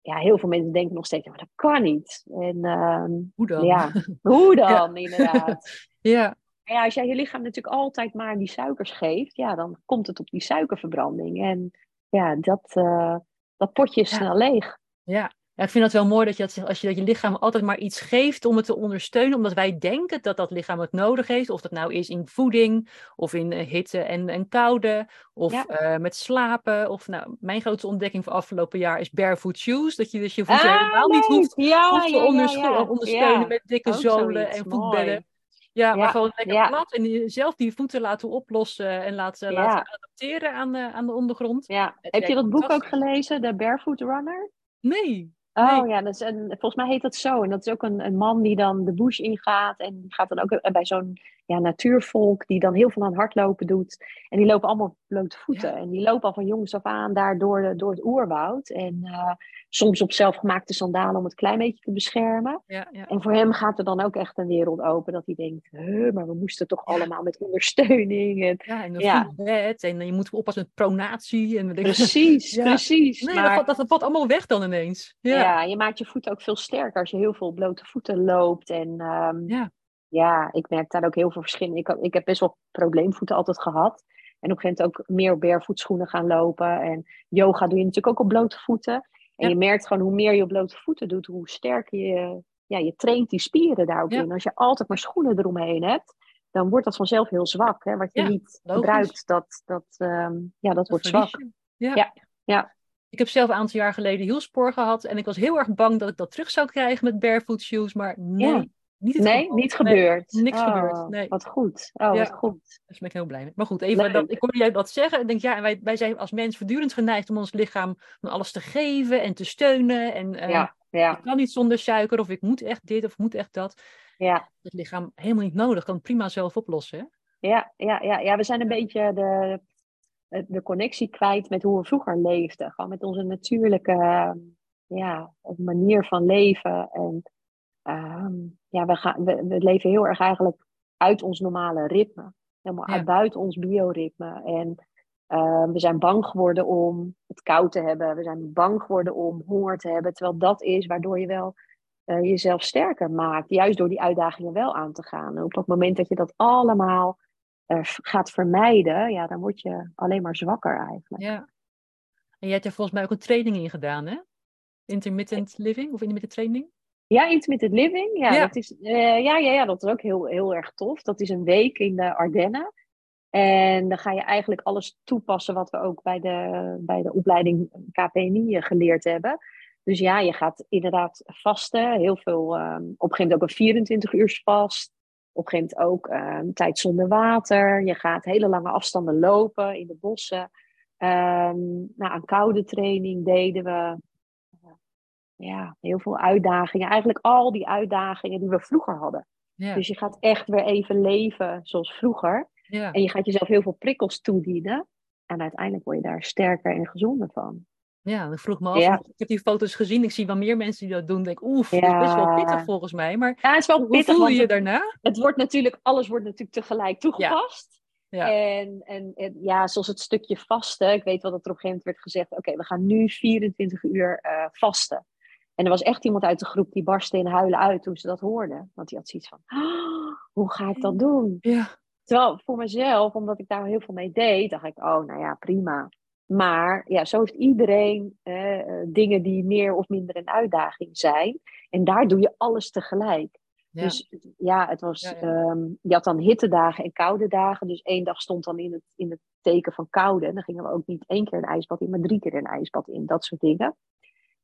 ja, heel veel mensen denken nog steeds... Maar dat kan niet. En, uh, hoe dan? Ja, hoe dan inderdaad. ja. Ja, als jij je lichaam natuurlijk altijd maar die suikers geeft, ja, dan komt het op die suikerverbranding. En ja, dat, dat potje is snel leeg. Ja. ja, ik vind het wel mooi dat je, dat, als je dat je lichaam altijd maar iets geeft om het te ondersteunen, omdat wij denken dat dat lichaam het nodig heeft. Of dat nou is in voeding, of in uh, hitte en, en koude, of uh, met slapen. Of nou, mijn grootste ontdekking van afgelopen jaar is barefoot shoes. Dat je dus je voeten ah, helemaal niet hoeft, te ondersteunen met dikke zolen en voetbedden. Ja, maar gewoon lekker plat en zelf die voeten laten oplossen en laten, laten adapteren aan de, aan de ondergrond. Ja. Heb je dat boek ook gelezen, The Barefoot Runner? Nee. Oh ja, dat is een, volgens mij heet dat zo. En dat is ook een, een man die dan de bush ingaat. En die gaat dan ook bij zo'n ja, natuurvolk die dan heel veel aan hardlopen doet. En die lopen allemaal blote voeten. En die lopen al van jongs af aan daar door, de, door het oerwoud. En uh, soms op zelfgemaakte sandalen om het klein beetje te beschermen. Ja, ja. En voor hem gaat er dan ook echt een wereld open. Dat hij denkt, maar we moesten toch allemaal met ondersteuning. En, Ja, en een Ja. bed. En je moet oppassen met pronatie. En precies, precies. nee, maar, dat, valt- dat, valt allemaal weg dan ineens. ja. Ja. je maakt je voeten ook veel sterker als je heel veel blote voeten loopt. En ehm, Ja. Ja, ik merk daar ook heel veel verschillen. Ik, ik heb best wel probleemvoeten altijd gehad. En op een gegeven moment ook meer barefoot gaan lopen. En yoga doe je natuurlijk ook op blote voeten. En Ja. je merkt gewoon hoe meer je op blote voeten doet, hoe sterker je, ja, je traint die spieren daar ook Ja. in. Als je altijd maar schoenen eromheen hebt, dan wordt dat vanzelf heel zwak. Hè? Wat je Ja, niet logisch. gebruikt, dat, dat, ehm, ja, dat, Dat wordt zwak. Ja. Ja, ja. Ik heb zelf een aantal jaar geleden hielspoor gehad. En ik was heel erg bang dat ik dat terug zou krijgen met barefoot shoes. Maar nee. Niet het Nee, geval. niet Nee, gebeurd. niks Oh, gebeurd, nee. Wat goed. Oh, Ja. wat goed. Daar ben ik heel blij mee. Maar goed, even, dat, ik hoorde jij dat zeggen. En denk, ja, en wij, wij zijn als mens voortdurend geneigd om ons lichaam van alles te geven en te steunen. En eh, Ja, ja, ik kan niet zonder suiker, of ik moet echt dit, of ik moet echt dat. ja. Het lichaam helemaal niet nodig, kan het prima zelf oplossen. Hè? Ja, ja, ja, ja, we zijn een beetje de, de connectie kwijt met hoe we vroeger leefden. Gewoon met onze natuurlijke ja, manier van leven. En ehm, ja, we, gaan, we, we leven heel erg eigenlijk uit ons normale ritme. Helemaal Ja. uit buiten ons bioritme. En ehm, we zijn bang geworden om het koud te hebben. We zijn bang geworden om honger te hebben. Terwijl dat is waardoor je wel eh, jezelf sterker maakt. Juist door die uitdagingen wel aan te gaan. En op het moment dat je dat allemaal eh, gaat vermijden, ja, dan word je alleen maar zwakker eigenlijk. Ja. En jij hebt er volgens mij ook een training in gedaan, hè? Intermittent living of intermittent training? Ja, intermittent living, ja, Ja. Dat, is, eh, ja, ja, ja, dat is ook heel, heel erg tof. Dat is een week in de Ardennen. En dan ga je eigenlijk alles toepassen wat we ook bij de, bij de opleiding KPNI geleerd hebben. Dus ja, je gaat inderdaad vasten. Heel veel, ehm, op een gegeven moment ook een 24 uur vast. Op een gegeven moment ook ehm, tijd zonder water. Je gaat hele lange afstanden lopen in de bossen. Ehm nou, aan koude training deden we ja, heel veel uitdagingen. Eigenlijk al die uitdagingen die we vroeger hadden. Ja. Dus je gaat echt weer even leven zoals vroeger. ja. En je gaat jezelf heel veel prikkels toedienen. En uiteindelijk word je daar sterker en gezonder van. Ja, dan vroeg me af. Ja. Ik heb die foto's gezien. Ik zie wel meer mensen die dat doen. Ik denk, oef, dat is best wel pittig volgens mij. Maar Ja, het is wel hoe pittig, voel je je daarna? het wordt natuurlijk, alles wordt natuurlijk tegelijk toegepast. Ja. En, en, en ja, zoals het stukje vasten. Ik weet wel dat er op een gegeven moment werd gezegd: oké, we gaan nu 24 uur eh, vasten. En er was echt iemand uit de groep die barstte in huilen uit toen ze dat hoorde. Want die had zoiets van: "Ah, hoe ga ik dat doen? Ja. Terwijl voor mezelf, omdat ik daar heel veel mee deed, dacht ik: oh, nou ja, prima. Maar ja, zo heeft iedereen eh, dingen die meer of minder een uitdaging zijn. En daar doe je alles tegelijk. Ja. Dus ja, het was, Ja, ja. ehm, je had dan hittedagen en koude dagen. Dus één dag stond dan in het, in het teken van koude. En dan gingen we ook niet één keer een ijsbad in, maar drie keer een ijsbad in. Dat soort dingen.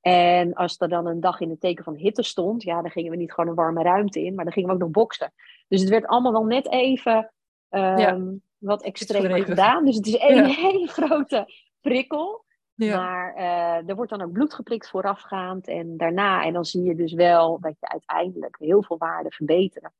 En als er dan een dag in het teken van hitte stond, ja, dan gingen we niet gewoon een warme ruimte in, maar dan gingen we ook nog boksen. Dus het werd allemaal wel net even ehm, Ja. wat extremer gedaan. Dus het is één Ja. hele grote prikkel. Ja. Maar eh, er wordt dan ook bloed geprikt voorafgaand en daarna. En dan zie je dus wel dat je uiteindelijk heel veel waarden verbeteren.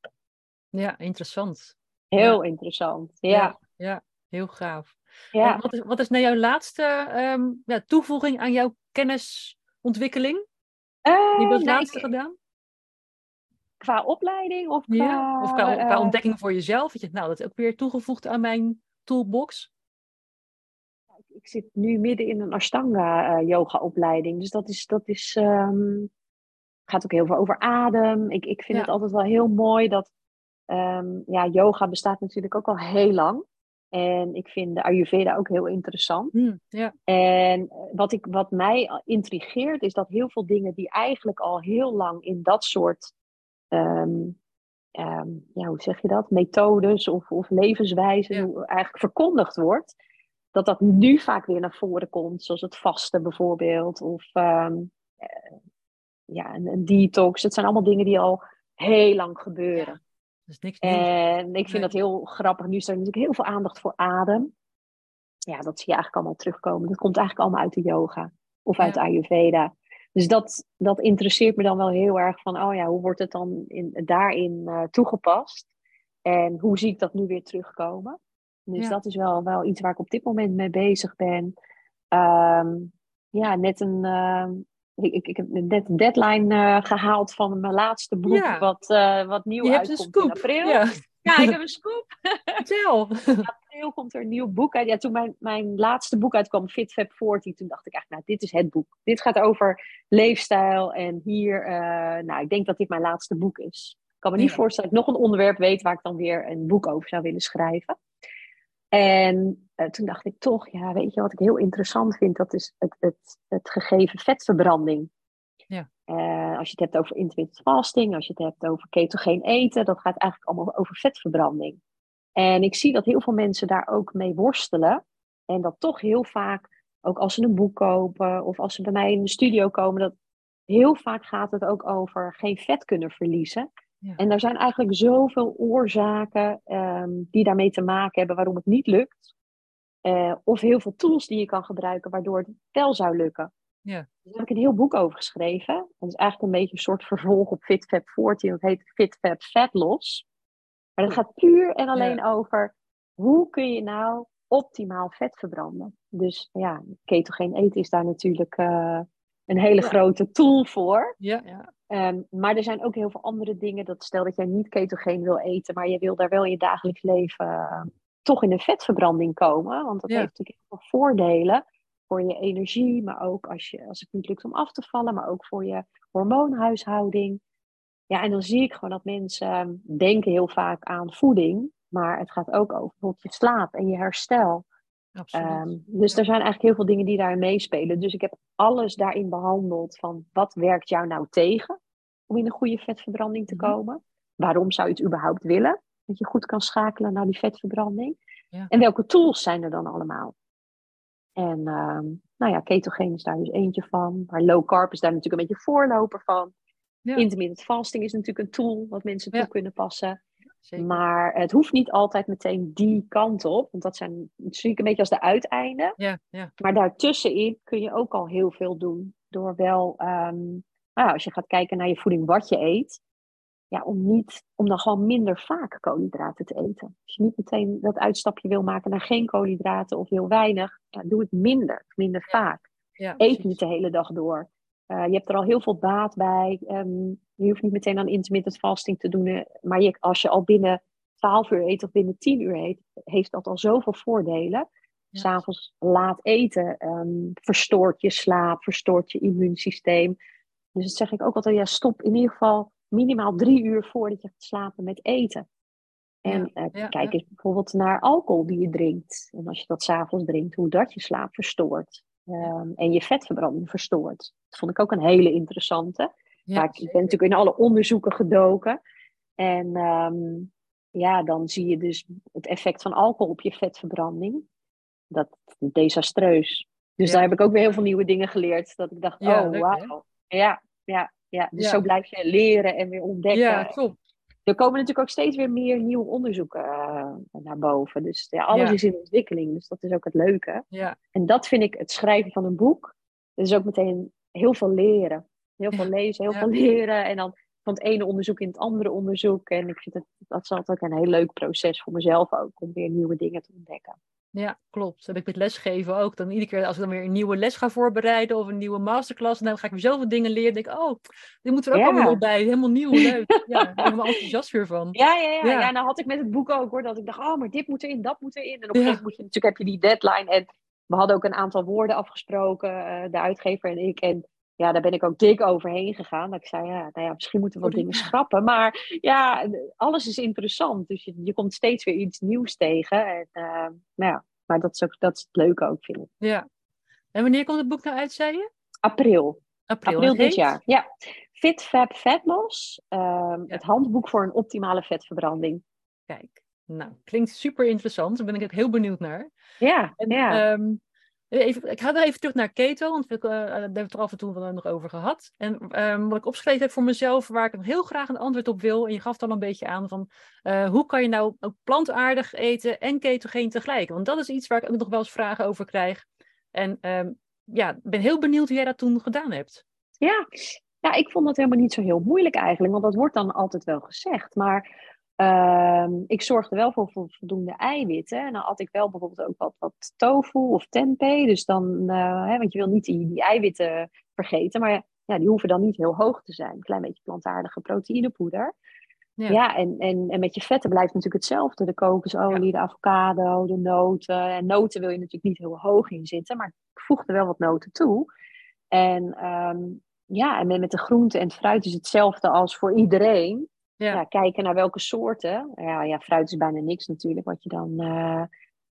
ja, interessant. Heel interessant. Ja. ja, heel gaaf. wat, is, wat is nou jouw laatste ehm, ja, toevoeging aan jouw kennisontwikkeling? Eh, Die heb je als nou, laatste ik- gedaan? qua opleiding of qua, Ja? Of qua, qua eh, ontdekking voor jezelf? Dat je, nou, dat is ook weer toegevoegd aan mijn toolbox. ik zit nu midden in een Ashtanga eh, yoga opleiding. Dus dat is, dat is ehm, gaat ook heel veel over adem. Ik, ik vind Ja. het altijd wel heel mooi dat ehm, ja, yoga bestaat natuurlijk ook al heel lang. En ik vind de Ayurveda ook heel interessant. Hm, ja, En eh, wat, ik, wat mij intrigeert is dat heel veel dingen die eigenlijk al heel lang in dat soort, ehm, ehm, ja, hoe zeg je dat, methodes of, of levenswijzen eigenlijk verkondigd wordt, dat dat nu vaak weer naar voren komt, zoals het vasten bijvoorbeeld, of ehm, eh, ja, een, een detox. Het zijn allemaal dingen die al heel lang gebeuren. Is niks nieuws. En ik vind Nee. dat heel grappig. Nu is er natuurlijk heel veel aandacht voor adem. Ja, dat zie je eigenlijk allemaal terugkomen. Dat komt eigenlijk allemaal uit de yoga of uit Ja. Ayurveda. Dus dat, dat interesseert me dan wel heel erg van, oh ja, hoe wordt het dan in, daarin eh, toegepast? En hoe zie ik dat nu weer terugkomen? Dus dat is wel, wel iets waar ik op dit moment mee bezig ben. Ehm, ja, net een. Uh, ik, ik, heb net een deadline uh, gehaald van mijn laatste boek, wat, uh, wat nieuw Je uitkomt in april. Ja. ja, ik heb een scoop. Vertel. In april komt er een nieuw boek uit. Ja, toen mijn, mijn laatste boek uitkwam, Fit Fab 40, toen dacht ik eigenlijk, nou, dit is het boek. Dit gaat over leefstijl en hier, nou, ik denk dat dit mijn laatste boek is. Ik kan me niet voorstellen dat ik nog een onderwerp weet waar ik dan weer een boek over zou willen schrijven. En uh, toen dacht ik toch, ja, weet je wat ik heel interessant vind? Dat is het, het, het gegeven vetverbranding. Ja. Uh, als je het hebt over intermittent fasting, als je het hebt over ketogeen eten, dat gaat eigenlijk allemaal over vetverbranding. En ik zie dat heel veel mensen daar ook mee worstelen. En dat toch heel vaak, ook als ze een boek kopen of als ze bij mij in de studio komen, dat heel vaak gaat het ook over geen vet kunnen verliezen. Ja. En er zijn eigenlijk zoveel oorzaken um, die daarmee te maken hebben waarom het niet lukt. Uh, of heel veel tools die je kan gebruiken waardoor het wel zou lukken. Ja. Daar heb ik een heel boek over geschreven. Dat is eigenlijk een beetje een soort vervolg op FitFab 14. Dat heet FitFab Fat Loss. Maar dat gaat puur en alleen ja. over hoe kun je nou optimaal vet verbranden. Dus ja, ketogeen eten is daar natuurlijk uh, een hele ja. grote tool voor. Ja, ja. Um, maar er zijn ook heel veel andere dingen. Dat stel dat jij niet ketogeen wil eten, maar je wil daar wel in je dagelijks leven uh, toch in een vetverbranding komen. Want dat Ja. heeft natuurlijk heel veel voordelen voor je energie, maar ook als, je, als het niet lukt om af te vallen, maar ook voor je hormoonhuishouding. Ja, en dan zie ik gewoon dat mensen um, denken heel vaak aan voeding, maar het gaat ook over bijvoorbeeld je slaap en je herstel. Um, dus er zijn eigenlijk heel veel dingen die daarin meespelen. Dus ik heb alles daarin behandeld van wat werkt jou nou tegen om in een goede vetverbranding te Mhm. komen? Waarom zou je het überhaupt willen? Dat je goed kan schakelen naar die vetverbranding. Ja. En welke tools zijn er dan allemaal? En ehm, nou ja, ketogeen is daar dus eentje van. Maar low carb is daar natuurlijk een beetje voorloper van. Ja. Intermittent fasting is natuurlijk een tool wat mensen toe Ja. kunnen passen. Zeker. Maar het hoeft niet altijd meteen die kant op. Want dat zijn dat zie ik een beetje als de uiteinden. Ja, ja. Maar daartussenin kun je ook al heel veel doen. Door wel, ehm, nou als je gaat kijken naar je voeding, wat je eet. Ja, om, niet, om dan gewoon minder vaak koolhydraten te eten. Als je niet meteen dat uitstapje wil maken naar geen koolhydraten of heel weinig. Ja, doe het minder, minder vaak. ja Eet niet de hele dag door. Uh, je hebt er al heel veel baat bij. Um, je hoeft niet meteen aan intermittent fasting te doen. Uh, maar je, als je al binnen 12 uur eet of binnen 10 uur eet, heeft dat al zoveel voordelen. Ja. S'avonds laat eten um, verstoort je slaap, verstoort je immuunsysteem. Dus dat zeg ik ook altijd, ja, stop in ieder geval minimaal drie uur voordat je gaat slapen met eten. En Ja, uh, ja, kijk eens bijvoorbeeld naar alcohol die je drinkt. En als je dat s'avonds drinkt, hoe dat je slaap verstoort. Um, en je vetverbranding verstoort. Dat vond ik ook een hele interessante. Ja, Maar ik, ik ben natuurlijk in alle onderzoeken gedoken. En um, ja, dan zie je dus het effect van alcohol op je vetverbranding. Dat is desastreus. Dus Ja. daar heb ik ook weer heel veel nieuwe dingen geleerd. Dat ik dacht, Ja, oh wauw. Ja, ja, ja. Dus zo blijf je leren en weer ontdekken. ja, klopt. Er komen natuurlijk ook steeds weer meer nieuwe onderzoeken uh, naar boven. Dus ja, alles Ja. is in ontwikkeling. Dus dat is ook het leuke. Ja, En dat vind ik het schrijven van een boek. Dat is ook meteen heel veel leren. Heel veel lezen, heel veel leren. En dan van het ene onderzoek in het andere onderzoek. En ik vind het, dat is altijd ook een heel leuk proces voor mezelf ook. Om weer nieuwe dingen te ontdekken. Ja, klopt. Dat heb ik met lesgeven ook. Dan iedere keer als ik dan weer een nieuwe les ga voorbereiden of een nieuwe masterclass, dan ga ik weer zoveel dingen leren. denk ik, oh, dit moet er ook Ja. allemaal bij. Helemaal nieuw, leuk. Ja, daar ben ik me enthousiast weer van. Ja, ja, ja, Ja. ja. nou had ik met het boek ook hoor. Dat ik dacht, oh, maar dit moet erin, dat moet erin. En op een gegeven moment moet je, natuurlijk heb je die deadline. En we hadden ook een aantal woorden afgesproken. eh, de uitgever en ik. En ja, daar ben ik ook dik overheen gegaan. Dat ik zei, ja, nou ja, misschien moeten we wat Sorry. dingen schrappen. Maar ja, alles is interessant. Dus je, je komt steeds weer iets nieuws tegen. En, uh, nou ja, maar dat is, ook, dat is het leuke ook, vind ik. Ja. En wanneer komt het boek nou uit, zei je? April. April. Dit jaar. Ja. Fit Fab Fat Loss. Um, Ja. Het handboek voor een optimale vetverbranding. Kijk, nou, klinkt super interessant. Daar ben ik ook heel benieuwd naar. Ja, En, ja. ehm, even, ik ga er even terug naar keto, want we, uh, daar hebben we het er af en toe wel nog over gehad. En um, wat ik opgeschreven heb voor mezelf, waar ik heel graag een antwoord op wil, en je gaf het al een beetje aan, van uh, hoe kan je nou ook plantaardig eten en ketogeen tegelijk? Want dat is iets waar ik ook nog wel eens vragen over krijg. En um, ja, ben heel benieuwd hoe jij dat toen gedaan hebt. Ja. ja, ik vond dat helemaal niet zo heel moeilijk eigenlijk, want dat wordt dan altijd wel gezegd. Maar Ehm, ik zorgde wel voor voldoende eiwitten. En dan had ik wel bijvoorbeeld ook wat, wat tofu of tempeh. Dus dan, uh, hè, want je wil niet die, die eiwitten vergeten. Maar ja, die hoeven dan niet heel hoog te zijn. Een klein beetje plantaardige proteïnepoeder. Ja, ja en, en, en met je vetten blijft natuurlijk hetzelfde. De kokosolie, de avocado, de noten. En noten wil je natuurlijk niet heel hoog in zitten. Maar ik voegde wel wat noten toe. En um, ja, en met de groente en het fruit is hetzelfde als voor iedereen. Ja. kijken naar welke soorten. Ja, ja, fruit is bijna niks natuurlijk, wat je dan. Uh,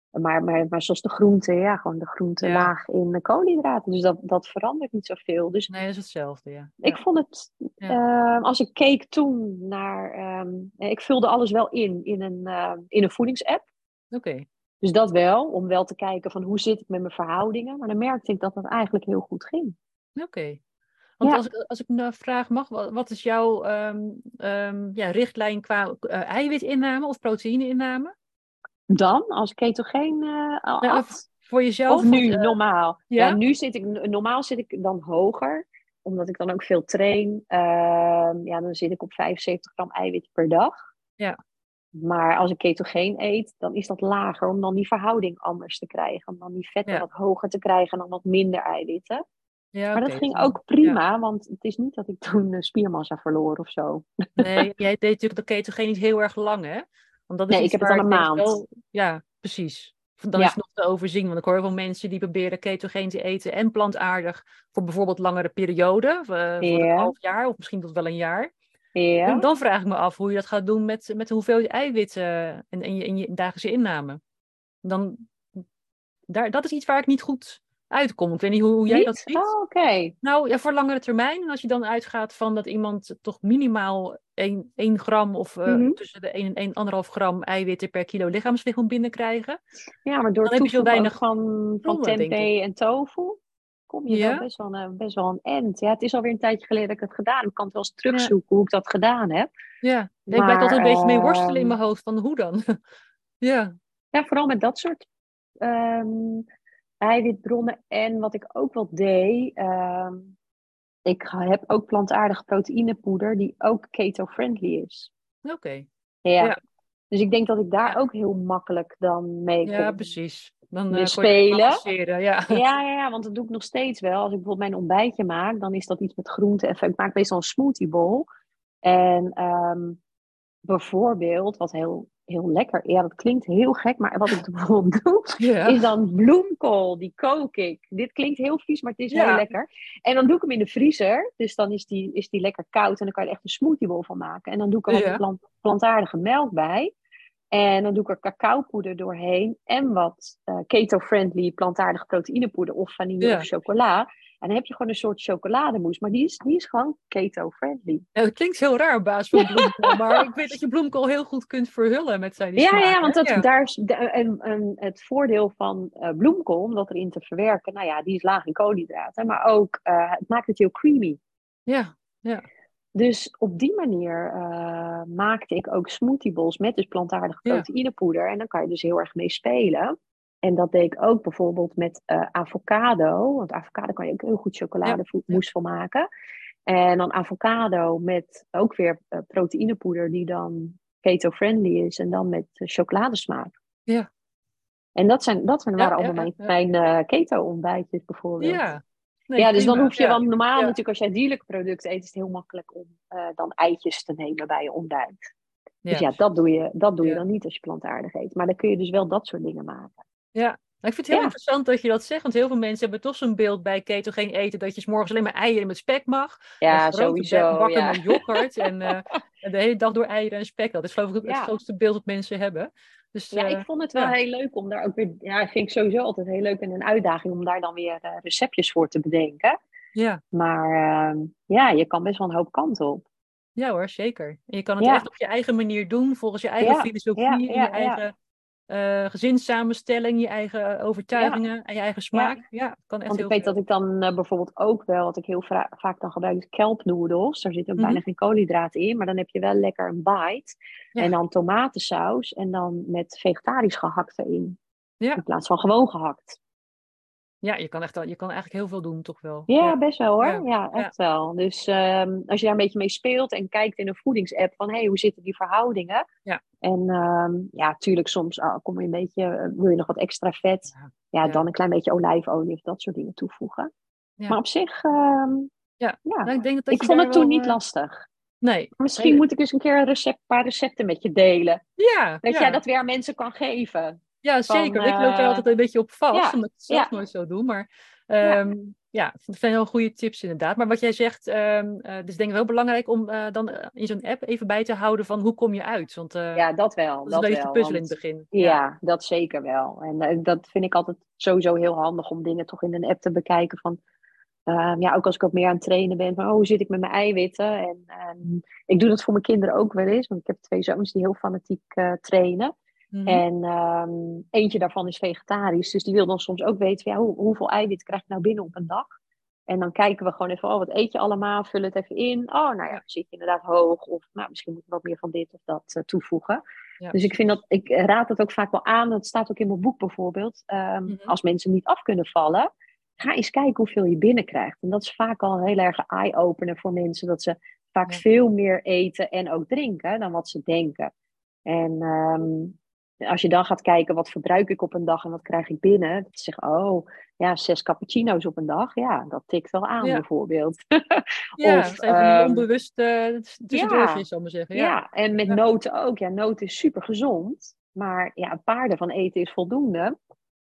maar, maar, maar zoals de groente, ja, gewoon de groente laag in de koolhydraten. Dus dat, dat verandert niet zoveel. Dus nee, dat is hetzelfde, ja. Ik vond het, uh, als ik keek toen naar, um, ik vulde alles wel in, in een, uh, in een voedingsapp. Oké. Dus dat wel, om wel te kijken van hoe zit ik met mijn verhoudingen. Maar dan merkte ik dat dat eigenlijk heel goed ging. Oké. Want als, ik, als ik een vraag mag, wat, wat is jouw um, um, ja, richtlijn qua uh, eiwitinname of proteïneinname? Dan, als ketogeen uh, nou, Voor jezelf? Of nu, uh, normaal. Ja? ja? nu zit ik, normaal zit ik dan hoger, omdat ik dan ook veel train. ja, dan zit ik op 75 gram eiwit per dag. Ja. Maar als ik ketogeen eet, dan is dat lager, om dan die verhouding anders te krijgen. Om dan die vetten ja. wat hoger te krijgen en dan wat minder eiwitten. Ja, maar dat ging ook prima, want het is niet dat ik toen spiermassa verloor of zo. Nee, jij deed natuurlijk de ketogeen niet heel erg lang, hè? Want dat is nee, ik heb het al een maand. Wel... Ja, precies. Dan is het nog te overzien, want ik hoor wel mensen die proberen ketogeen te eten en plantaardig voor bijvoorbeeld langere perioden, uh, voor een half jaar of misschien tot wel een jaar. Ja. En dan vraag ik me af hoe je dat gaat doen met, met de hoeveelheid eiwitten en, en, je, en je dagelijkse inname. Dan, daar, dat is iets waar ik niet goed uitkom. Ik weet niet hoe, hoe jij dat ziet. Oh, oké. Nou, ja, voor langere termijn. En als je dan uitgaat van dat iemand toch minimaal 1, 1 gram of uh, mm -hmm. tussen de 1 en 1,5 gram eiwitten per kilo lichaamslichaam binnenkrijgen. Ja, maar door dan heb je zo weinig van, van tempeh en tofu kom je ja? best, wel, uh, best wel een end. Ja, het is alweer een tijdje geleden dat ik het gedaan heb. Ik kan het wel eens terugzoeken ja. hoe ik dat gedaan heb. Ja, maar, ik blijf altijd een beetje mee worstelen in mijn hoofd van hoe dan? ja. Ja, vooral met dat soort um, eiwitbronnen. En wat ik ook wel deed, uh, ik heb ook plantaardige proteïnepoeder die ook keto-friendly is. Oké. Okay. Ja. ja. Dus ik denk dat ik daar ook heel makkelijk dan mee kan Ja, precies. Dan uh, spelen. Ja. Ja, ja, ja, want dat doe ik nog steeds wel. Als ik bijvoorbeeld mijn ontbijtje maak, dan is dat iets met groenten. Ik maak meestal een smoothie bowl. En um, bijvoorbeeld, wat heel heel lekker. Ja, dat klinkt heel gek, maar wat ik bijvoorbeeld doe, is dan bloemkool. Die kook ik. Dit klinkt heel vies, maar het is ja. heel lekker. En dan doe ik hem in de vriezer. Dus dan is die, is die lekker koud en dan kan je er echt een smoothiebol van maken. En dan doe ik er wat plant, plantaardige melk bij. En dan doe ik er cacaopoeder doorheen en wat uh, keto-friendly plantaardige proteïnepoeder of vanille of chocola. En dan heb je gewoon een soort chocolademousse. Maar die is, die is gewoon keto-friendly. Ja, dat klinkt heel raar op basis van bloemkool. maar ik weet dat je bloemkool heel goed kunt verhullen met zijn Ja, smaak, ja, want dat, ja. daar is de, en, en het voordeel van uh, bloemkool, om dat erin te verwerken, nou ja, die is laag in koolhydraten. Maar ook, uh, het maakt het heel creamy. Ja, ja. Dus op die manier uh, maakte ik ook smoothie bowls met dus plantaardige proteïnepoeder. Ja. En dan kan je dus heel erg mee spelen. En dat deed ik ook bijvoorbeeld met uh, avocado. Want avocado kan je ook heel goed chocolademoes ja. van maken. En dan avocado met ook weer uh, proteïnepoeder die dan keto-friendly is. En dan met uh, chocoladesmaak. Ja. En dat, zijn, dat waren allemaal mijn, mijn keto-ontbijtjes bijvoorbeeld. Ja. Nee, ja, dus dan hoef je dan normaal natuurlijk als jij dierlijke producten eet, is het heel makkelijk om dan eitjes te nemen bij je ontbijt. Dus ja, dat doe je, dat doe je dan niet als je plantaardig eet. Maar dan kun je dus wel dat soort dingen maken. Ja, ik vind het heel ja. interessant dat je dat zegt, want heel veel mensen hebben toch zo'n beeld bij ketogeen eten dat je s morgens alleen maar eieren met spek mag. Ja, sowieso. Bakken ja. met yoghurt en, uh, en, de hele dag door eieren en spek. Dat is geloof ik ja. het grootste beeld dat mensen hebben. Dus, ja, uh, ik vond het wel heel leuk om daar ook weer, ja, vind ik sowieso altijd heel leuk en een uitdaging om daar dan weer uh, receptjes voor te bedenken. Ja. Maar uh, ja, je kan best wel een hoop kanten op. Ja hoor, zeker. En je kan het echt op je eigen manier doen, volgens je eigen filosofie, je eigen uh, gezinssamenstelling, je eigen overtuigingen ja. en je eigen smaak. Ja, ja kan echt Want heel ik weet veel. dat ik dan uh, bijvoorbeeld ook wel, wat ik heel vaak dan gebruik, is kelpnoedels. Daar zit ook mm -hmm. bijna geen koolhydraten in, maar dan heb je wel lekker een bite. Ja. En dan tomatensaus en dan met vegetarisch gehakt erin. In plaats van gewoon gehakt. Ja, je kan, echt, al- je kan eigenlijk heel veel doen, toch wel. Ja, best wel hoor. Ja. Ja, echt wel. Dus ehm, als je daar een beetje mee speelt en kijkt in een voedingsapp van hey, hoe zitten die verhoudingen? Ja. En ehm, ja, tuurlijk soms ah, kom je een beetje, eh, wil je nog wat extra vet. Ja. Dan een klein beetje olijfolie of dat soort dingen toevoegen. Ja. Maar op zich, ehm, Ja. ja. Nou, ik denk dat ik vond het toen wel, niet eh, lastig. Nee. Misschien Nee. moet ik eens een keer een recept, paar recepten met je delen. Ja, Dat jij dat weer aan mensen kan geven. Ja, zeker. ik loop daar eh, altijd een beetje op vast, ja, omdat ik het zelf nooit zo doe. Maar ehm, ja, dat zijn heel goede tips inderdaad. Maar wat jij zegt, het is denk ik wel belangrijk om eh, dan in zo'n app even bij te houden van hoe kom je uit? Want Ja, dat wel. dat is dat een beetje wel, de puzzel in het begin. Ja, dat zeker wel. En dat vind ik altijd sowieso heel handig om dingen toch in een app te bekijken. Van, ehm, ja, ook als ik ook meer aan het trainen ben, van oh, hoe zit ik met mijn eiwitten? En ehm, ik doe dat voor mijn kinderen ook wel eens, want ik heb twee zoons die heel fanatiek eh, Mhm. En ehm, eentje daarvan is vegetarisch, dus die wil dan soms ook weten ja, hoe, hoeveel eiwit krijg ik nou binnen op een dag? En dan kijken we gewoon even, oh, wat eet je allemaal? Vul het even in. Oh, nou ja, zit je inderdaad hoog. Of nou, misschien moet je wat meer van dit of dat eh, toevoegen. Ja, Dus ik vind dat, ik raad het ook vaak wel aan. Dat staat ook in mijn boek bijvoorbeeld. ehm, Mhm. Als mensen niet af kunnen vallen, ga eens kijken hoeveel je binnenkrijgt. En dat is vaak al een heel erg eye-opener voor mensen. Dat ze vaak Ja. veel meer eten en ook drinken dan wat ze denken. En ehm, als je dan gaat kijken, wat verbruik ik op een dag en wat krijg ik binnen? Dat ze zeggen, oh, ja, zes cappuccino's op een dag. Ja, dat tikt wel aan Ja. bijvoorbeeld. Ja, of, van die ehm, onbewuste tussendoortjes, zal ik maar zeggen. ja, Ja. en met noten ook. Ja, noten is super gezond. Maar ja, een paar ervan eten is voldoende.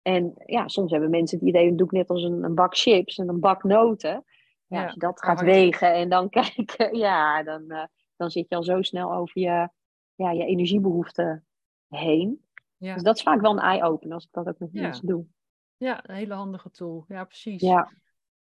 En ja, soms hebben mensen het idee, doe ik net als een, een bak chips en een bak noten. Ja, als je dat gaat wegen en dan kijken, ja, dan, eh, dan zit je al zo snel over je, ja, je energiebehoeften heen. Ja. Dus dat is vaak wel een eye-opener als ik dat ook met Ja. mensen doe. ja, een hele handige tool. Ja, precies. Ja,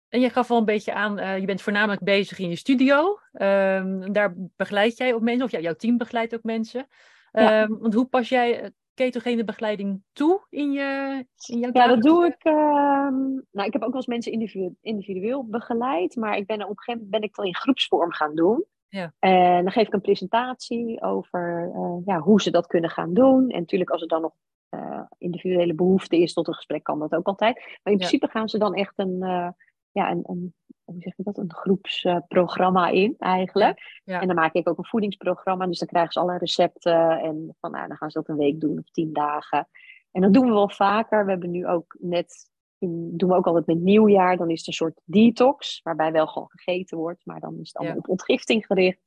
En je gaf al een beetje aan, eh, je bent voornamelijk bezig in je studio. Ehm, daar begeleid jij ook mensen, of ja, jouw team begeleidt ook mensen. Ehm, want hoe pas jij eh, ketogene begeleiding toe in, je, in jouw ja dat doe ik. ehm, nou, ik heb ook wel eens mensen individu- individueel begeleid. Maar ik ben er op een gegeven moment ben ik het al in groepsvorm gaan doen. Ja. En dan geef ik een presentatie over eh, ja, hoe ze dat kunnen gaan doen. En natuurlijk als er dan nog eh, individuele behoefte is tot een gesprek, kan dat ook altijd. Maar in Ja. principe gaan ze dan echt een, eh, ja, een, een, hoe zeg je dat, een groepsprogramma in eigenlijk. Ja. En dan maak ik ook een voedingsprogramma. Dus dan krijgen ze alle recepten. En van, nou, dan gaan ze dat een week doen of tien dagen. En dat doen we wel vaker. We hebben nu ook net, in, doen we ook altijd met nieuwjaar. Dan is het een soort detox, waarbij wel gewoon gegeten wordt. Maar dan is het allemaal Ja. op ontgifting gericht.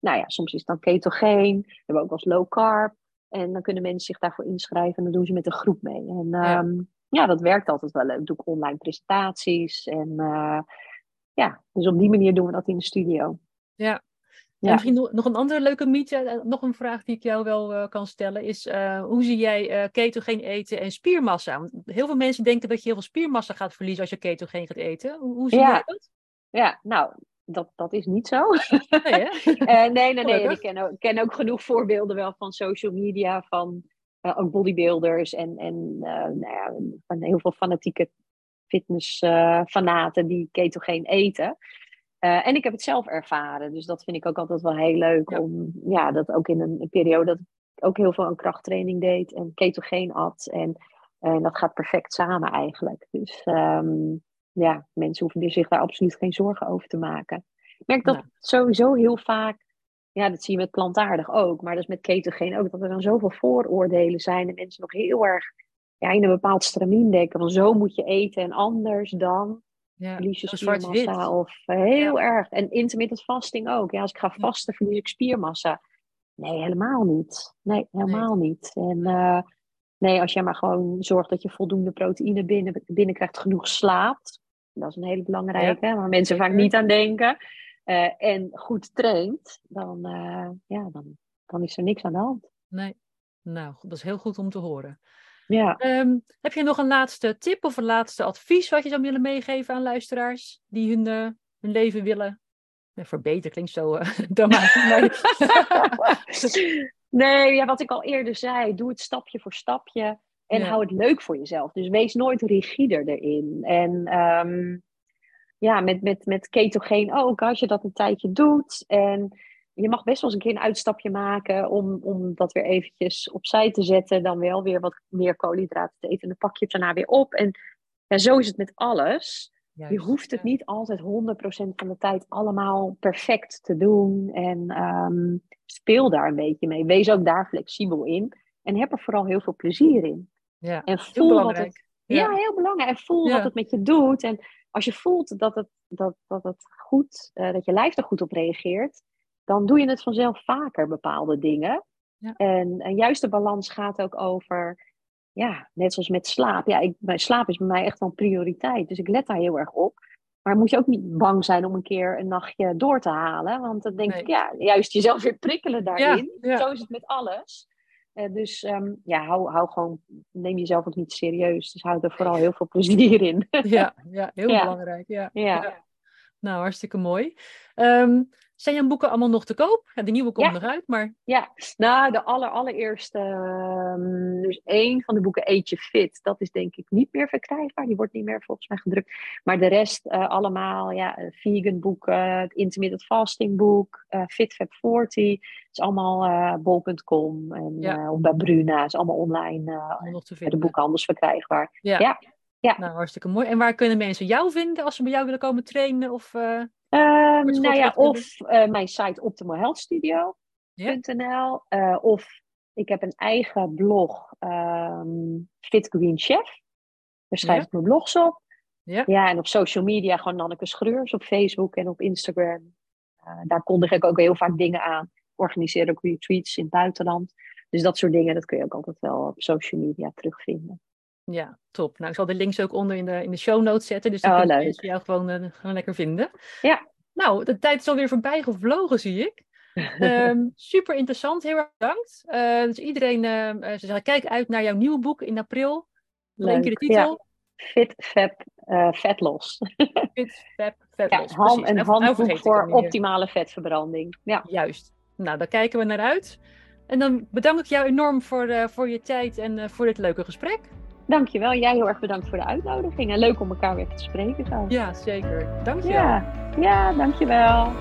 Nou ja, soms is het dan ketogeen. We hebben ook wel eens low carb. En dan kunnen mensen zich daarvoor inschrijven. En dan doen ze met een groep mee. En Ja. ja, ja dat werkt altijd wel leuk. Doe ik online presentaties. En eh, ja, dus op die manier doen we dat in de studio. Ja. En misschien nog een andere leuke mythe, eh, nog een vraag die ik jou wel eh, kan stellen, is eh, hoe zie jij eh ketogeen eten en spiermassa? Want heel veel mensen denken dat je heel veel spiermassa gaat verliezen als je ketogeen gaat eten. Hoe, hoe zie Ja. jij dat? Ja, nou, dat, dat is niet zo. Nee, nee, nee, nee. Gelukkig. ik ken ook, ken ook genoeg voorbeelden wel van social media, van ook bodybuilders en, en nou ja, van heel veel fanatieke fitnessfanaten die ketogeen eten. Eh, en ik heb het zelf ervaren, dus dat vind ik ook altijd wel heel leuk. Ja. Om ja, dat ook in een, een periode dat ik ook heel veel aan krachttraining deed en ketogeen at. En, en dat gaat perfect samen eigenlijk. Dus ehm, ja, mensen hoeven zich daar absoluut geen zorgen over te maken. Ik merk dat sowieso heel vaak, ja, dat zie je met plantaardig ook, maar dat is met ketogeen ook, dat er dan zoveel vooroordelen zijn en mensen nog heel erg ja, in een bepaald stramien denken van zo moet je eten en anders dan Ja, verlies je spiermassa. Of eh, heel erg. En intermittent fasting ook. Ja, als ik ga vasten, verlies ik spiermassa. Nee, helemaal niet. Nee, helemaal niet. En eh, nee, als jij maar gewoon zorgt dat je voldoende proteïne binnen, binnenkrijgt, genoeg slaapt. Dat is een hele belangrijke, waar mensen vaak niet aan denken. eh, en goed traint, dan, ja, dan, dan is er niks aan de hand. Nee. Nou, dat is heel goed om te horen. Ja. Ehm, heb je nog een laatste tip of een laatste advies wat je zou willen meegeven aan luisteraars die hun, eh, hun leven willen ja, verbeteren? Klinkt zo eh, dramatisch. maar- nee, ja, wat ik al eerder zei, doe het stapje voor stapje. En Ja. hou het leuk voor jezelf. Dus wees nooit rigider erin. En ehm, ja, met, met, met ketogeen ook, als je dat een tijdje doet. En je mag best wel eens een keer een uitstapje maken om, om dat weer eventjes opzij te zetten. Dan wel weer wat meer koolhydraten te eten. En dan pak je het daarna weer op. En ja, zo is het met alles. je hoeft het niet altijd 100% van de tijd allemaal perfect te doen. En ehm, speel daar een beetje mee. Wees ook daar flexibel in. En heb er vooral heel veel plezier in. Ja, en voel wat het. Ja. heel belangrijk. En voel wat het met je doet. En als je voelt dat het, dat, dat het goed, uh, dat je lijf er goed op reageert, dan doe je het vanzelf vaker, bepaalde dingen. Ja. En, en juist de balans gaat ook over, ja, net zoals met slaap. Ja, ik, mijn slaap is bij mij echt wel een prioriteit. Dus ik let daar heel erg op. Maar moet je ook niet bang zijn om een keer een nachtje door te halen. Want dan denk ik, ja, juist jezelf weer prikkelen daarin. Zo is het met alles. Uh, dus um, ja, hou, hou gewoon, neem jezelf ook niet serieus. Dus hou er vooral heel veel plezier in. ja, ja, heel belangrijk. Ja. Ja. Nou, hartstikke mooi. Um, zijn jouw boeken allemaal nog te koop? Ja, de nieuwe komt ja. eruit, maar... Ja, nou, de aller, allereerste... Um, dus één van de boeken, Eet je Fit, dat is denk ik niet meer verkrijgbaar. Die wordt niet meer volgens mij gedrukt. Maar de rest uh, allemaal, ja, vegan boeken, het intermittent fasting boek, uh, Fit Fab 40. Het is allemaal uh, bol.com en ja. of bij Bruna. Het is allemaal online vinden. de boekhandels verkrijgbaar. Ja. ja. Ja. Nou, hartstikke mooi. En waar kunnen mensen jou vinden als ze bij jou willen komen trainen? Of, uh, nou ja, of uh, mijn site optimalhealthstudio.nl uh, of ik heb een eigen blog, um, Fit Green Chef. Daar schrijf ik mijn blogs op. Ja. ja, en op social media gewoon Nanneke Schreurs op Facebook en op Instagram. daar kondig ik ook heel vaak dingen aan. Organiseer ook retreats in het buitenland. Dus dat soort dingen, dat kun je ook altijd wel op social media terugvinden. Ja, top. Nou, ik zal de links ook onder in de, in de show notes zetten. Dus dan oh, kunnen mensen jou gewoon, uh, gewoon lekker vinden. Ja. Nou, de tijd is alweer voorbij gevlogen, zie ik. um, super interessant, heel erg bedankt. Uh, dus iedereen, uh, ze zeggen, kijk uit naar jouw nieuwe boek in april. Leuk keer de titel. Fit, Fab, vet los. Fit, Fab, vet los. Ham, een nou, handboek voor optimale vetverbranding. Ja. Juist. Nou, daar kijken we naar uit. En dan bedank ik jou enorm voor, voor je tijd en voor dit leuke gesprek. Dankjewel. Jij heel erg bedankt voor de uitnodiging. En leuk om elkaar weer te spreken zo. Ja, zeker. Dankjewel. Ja, ja dankjewel.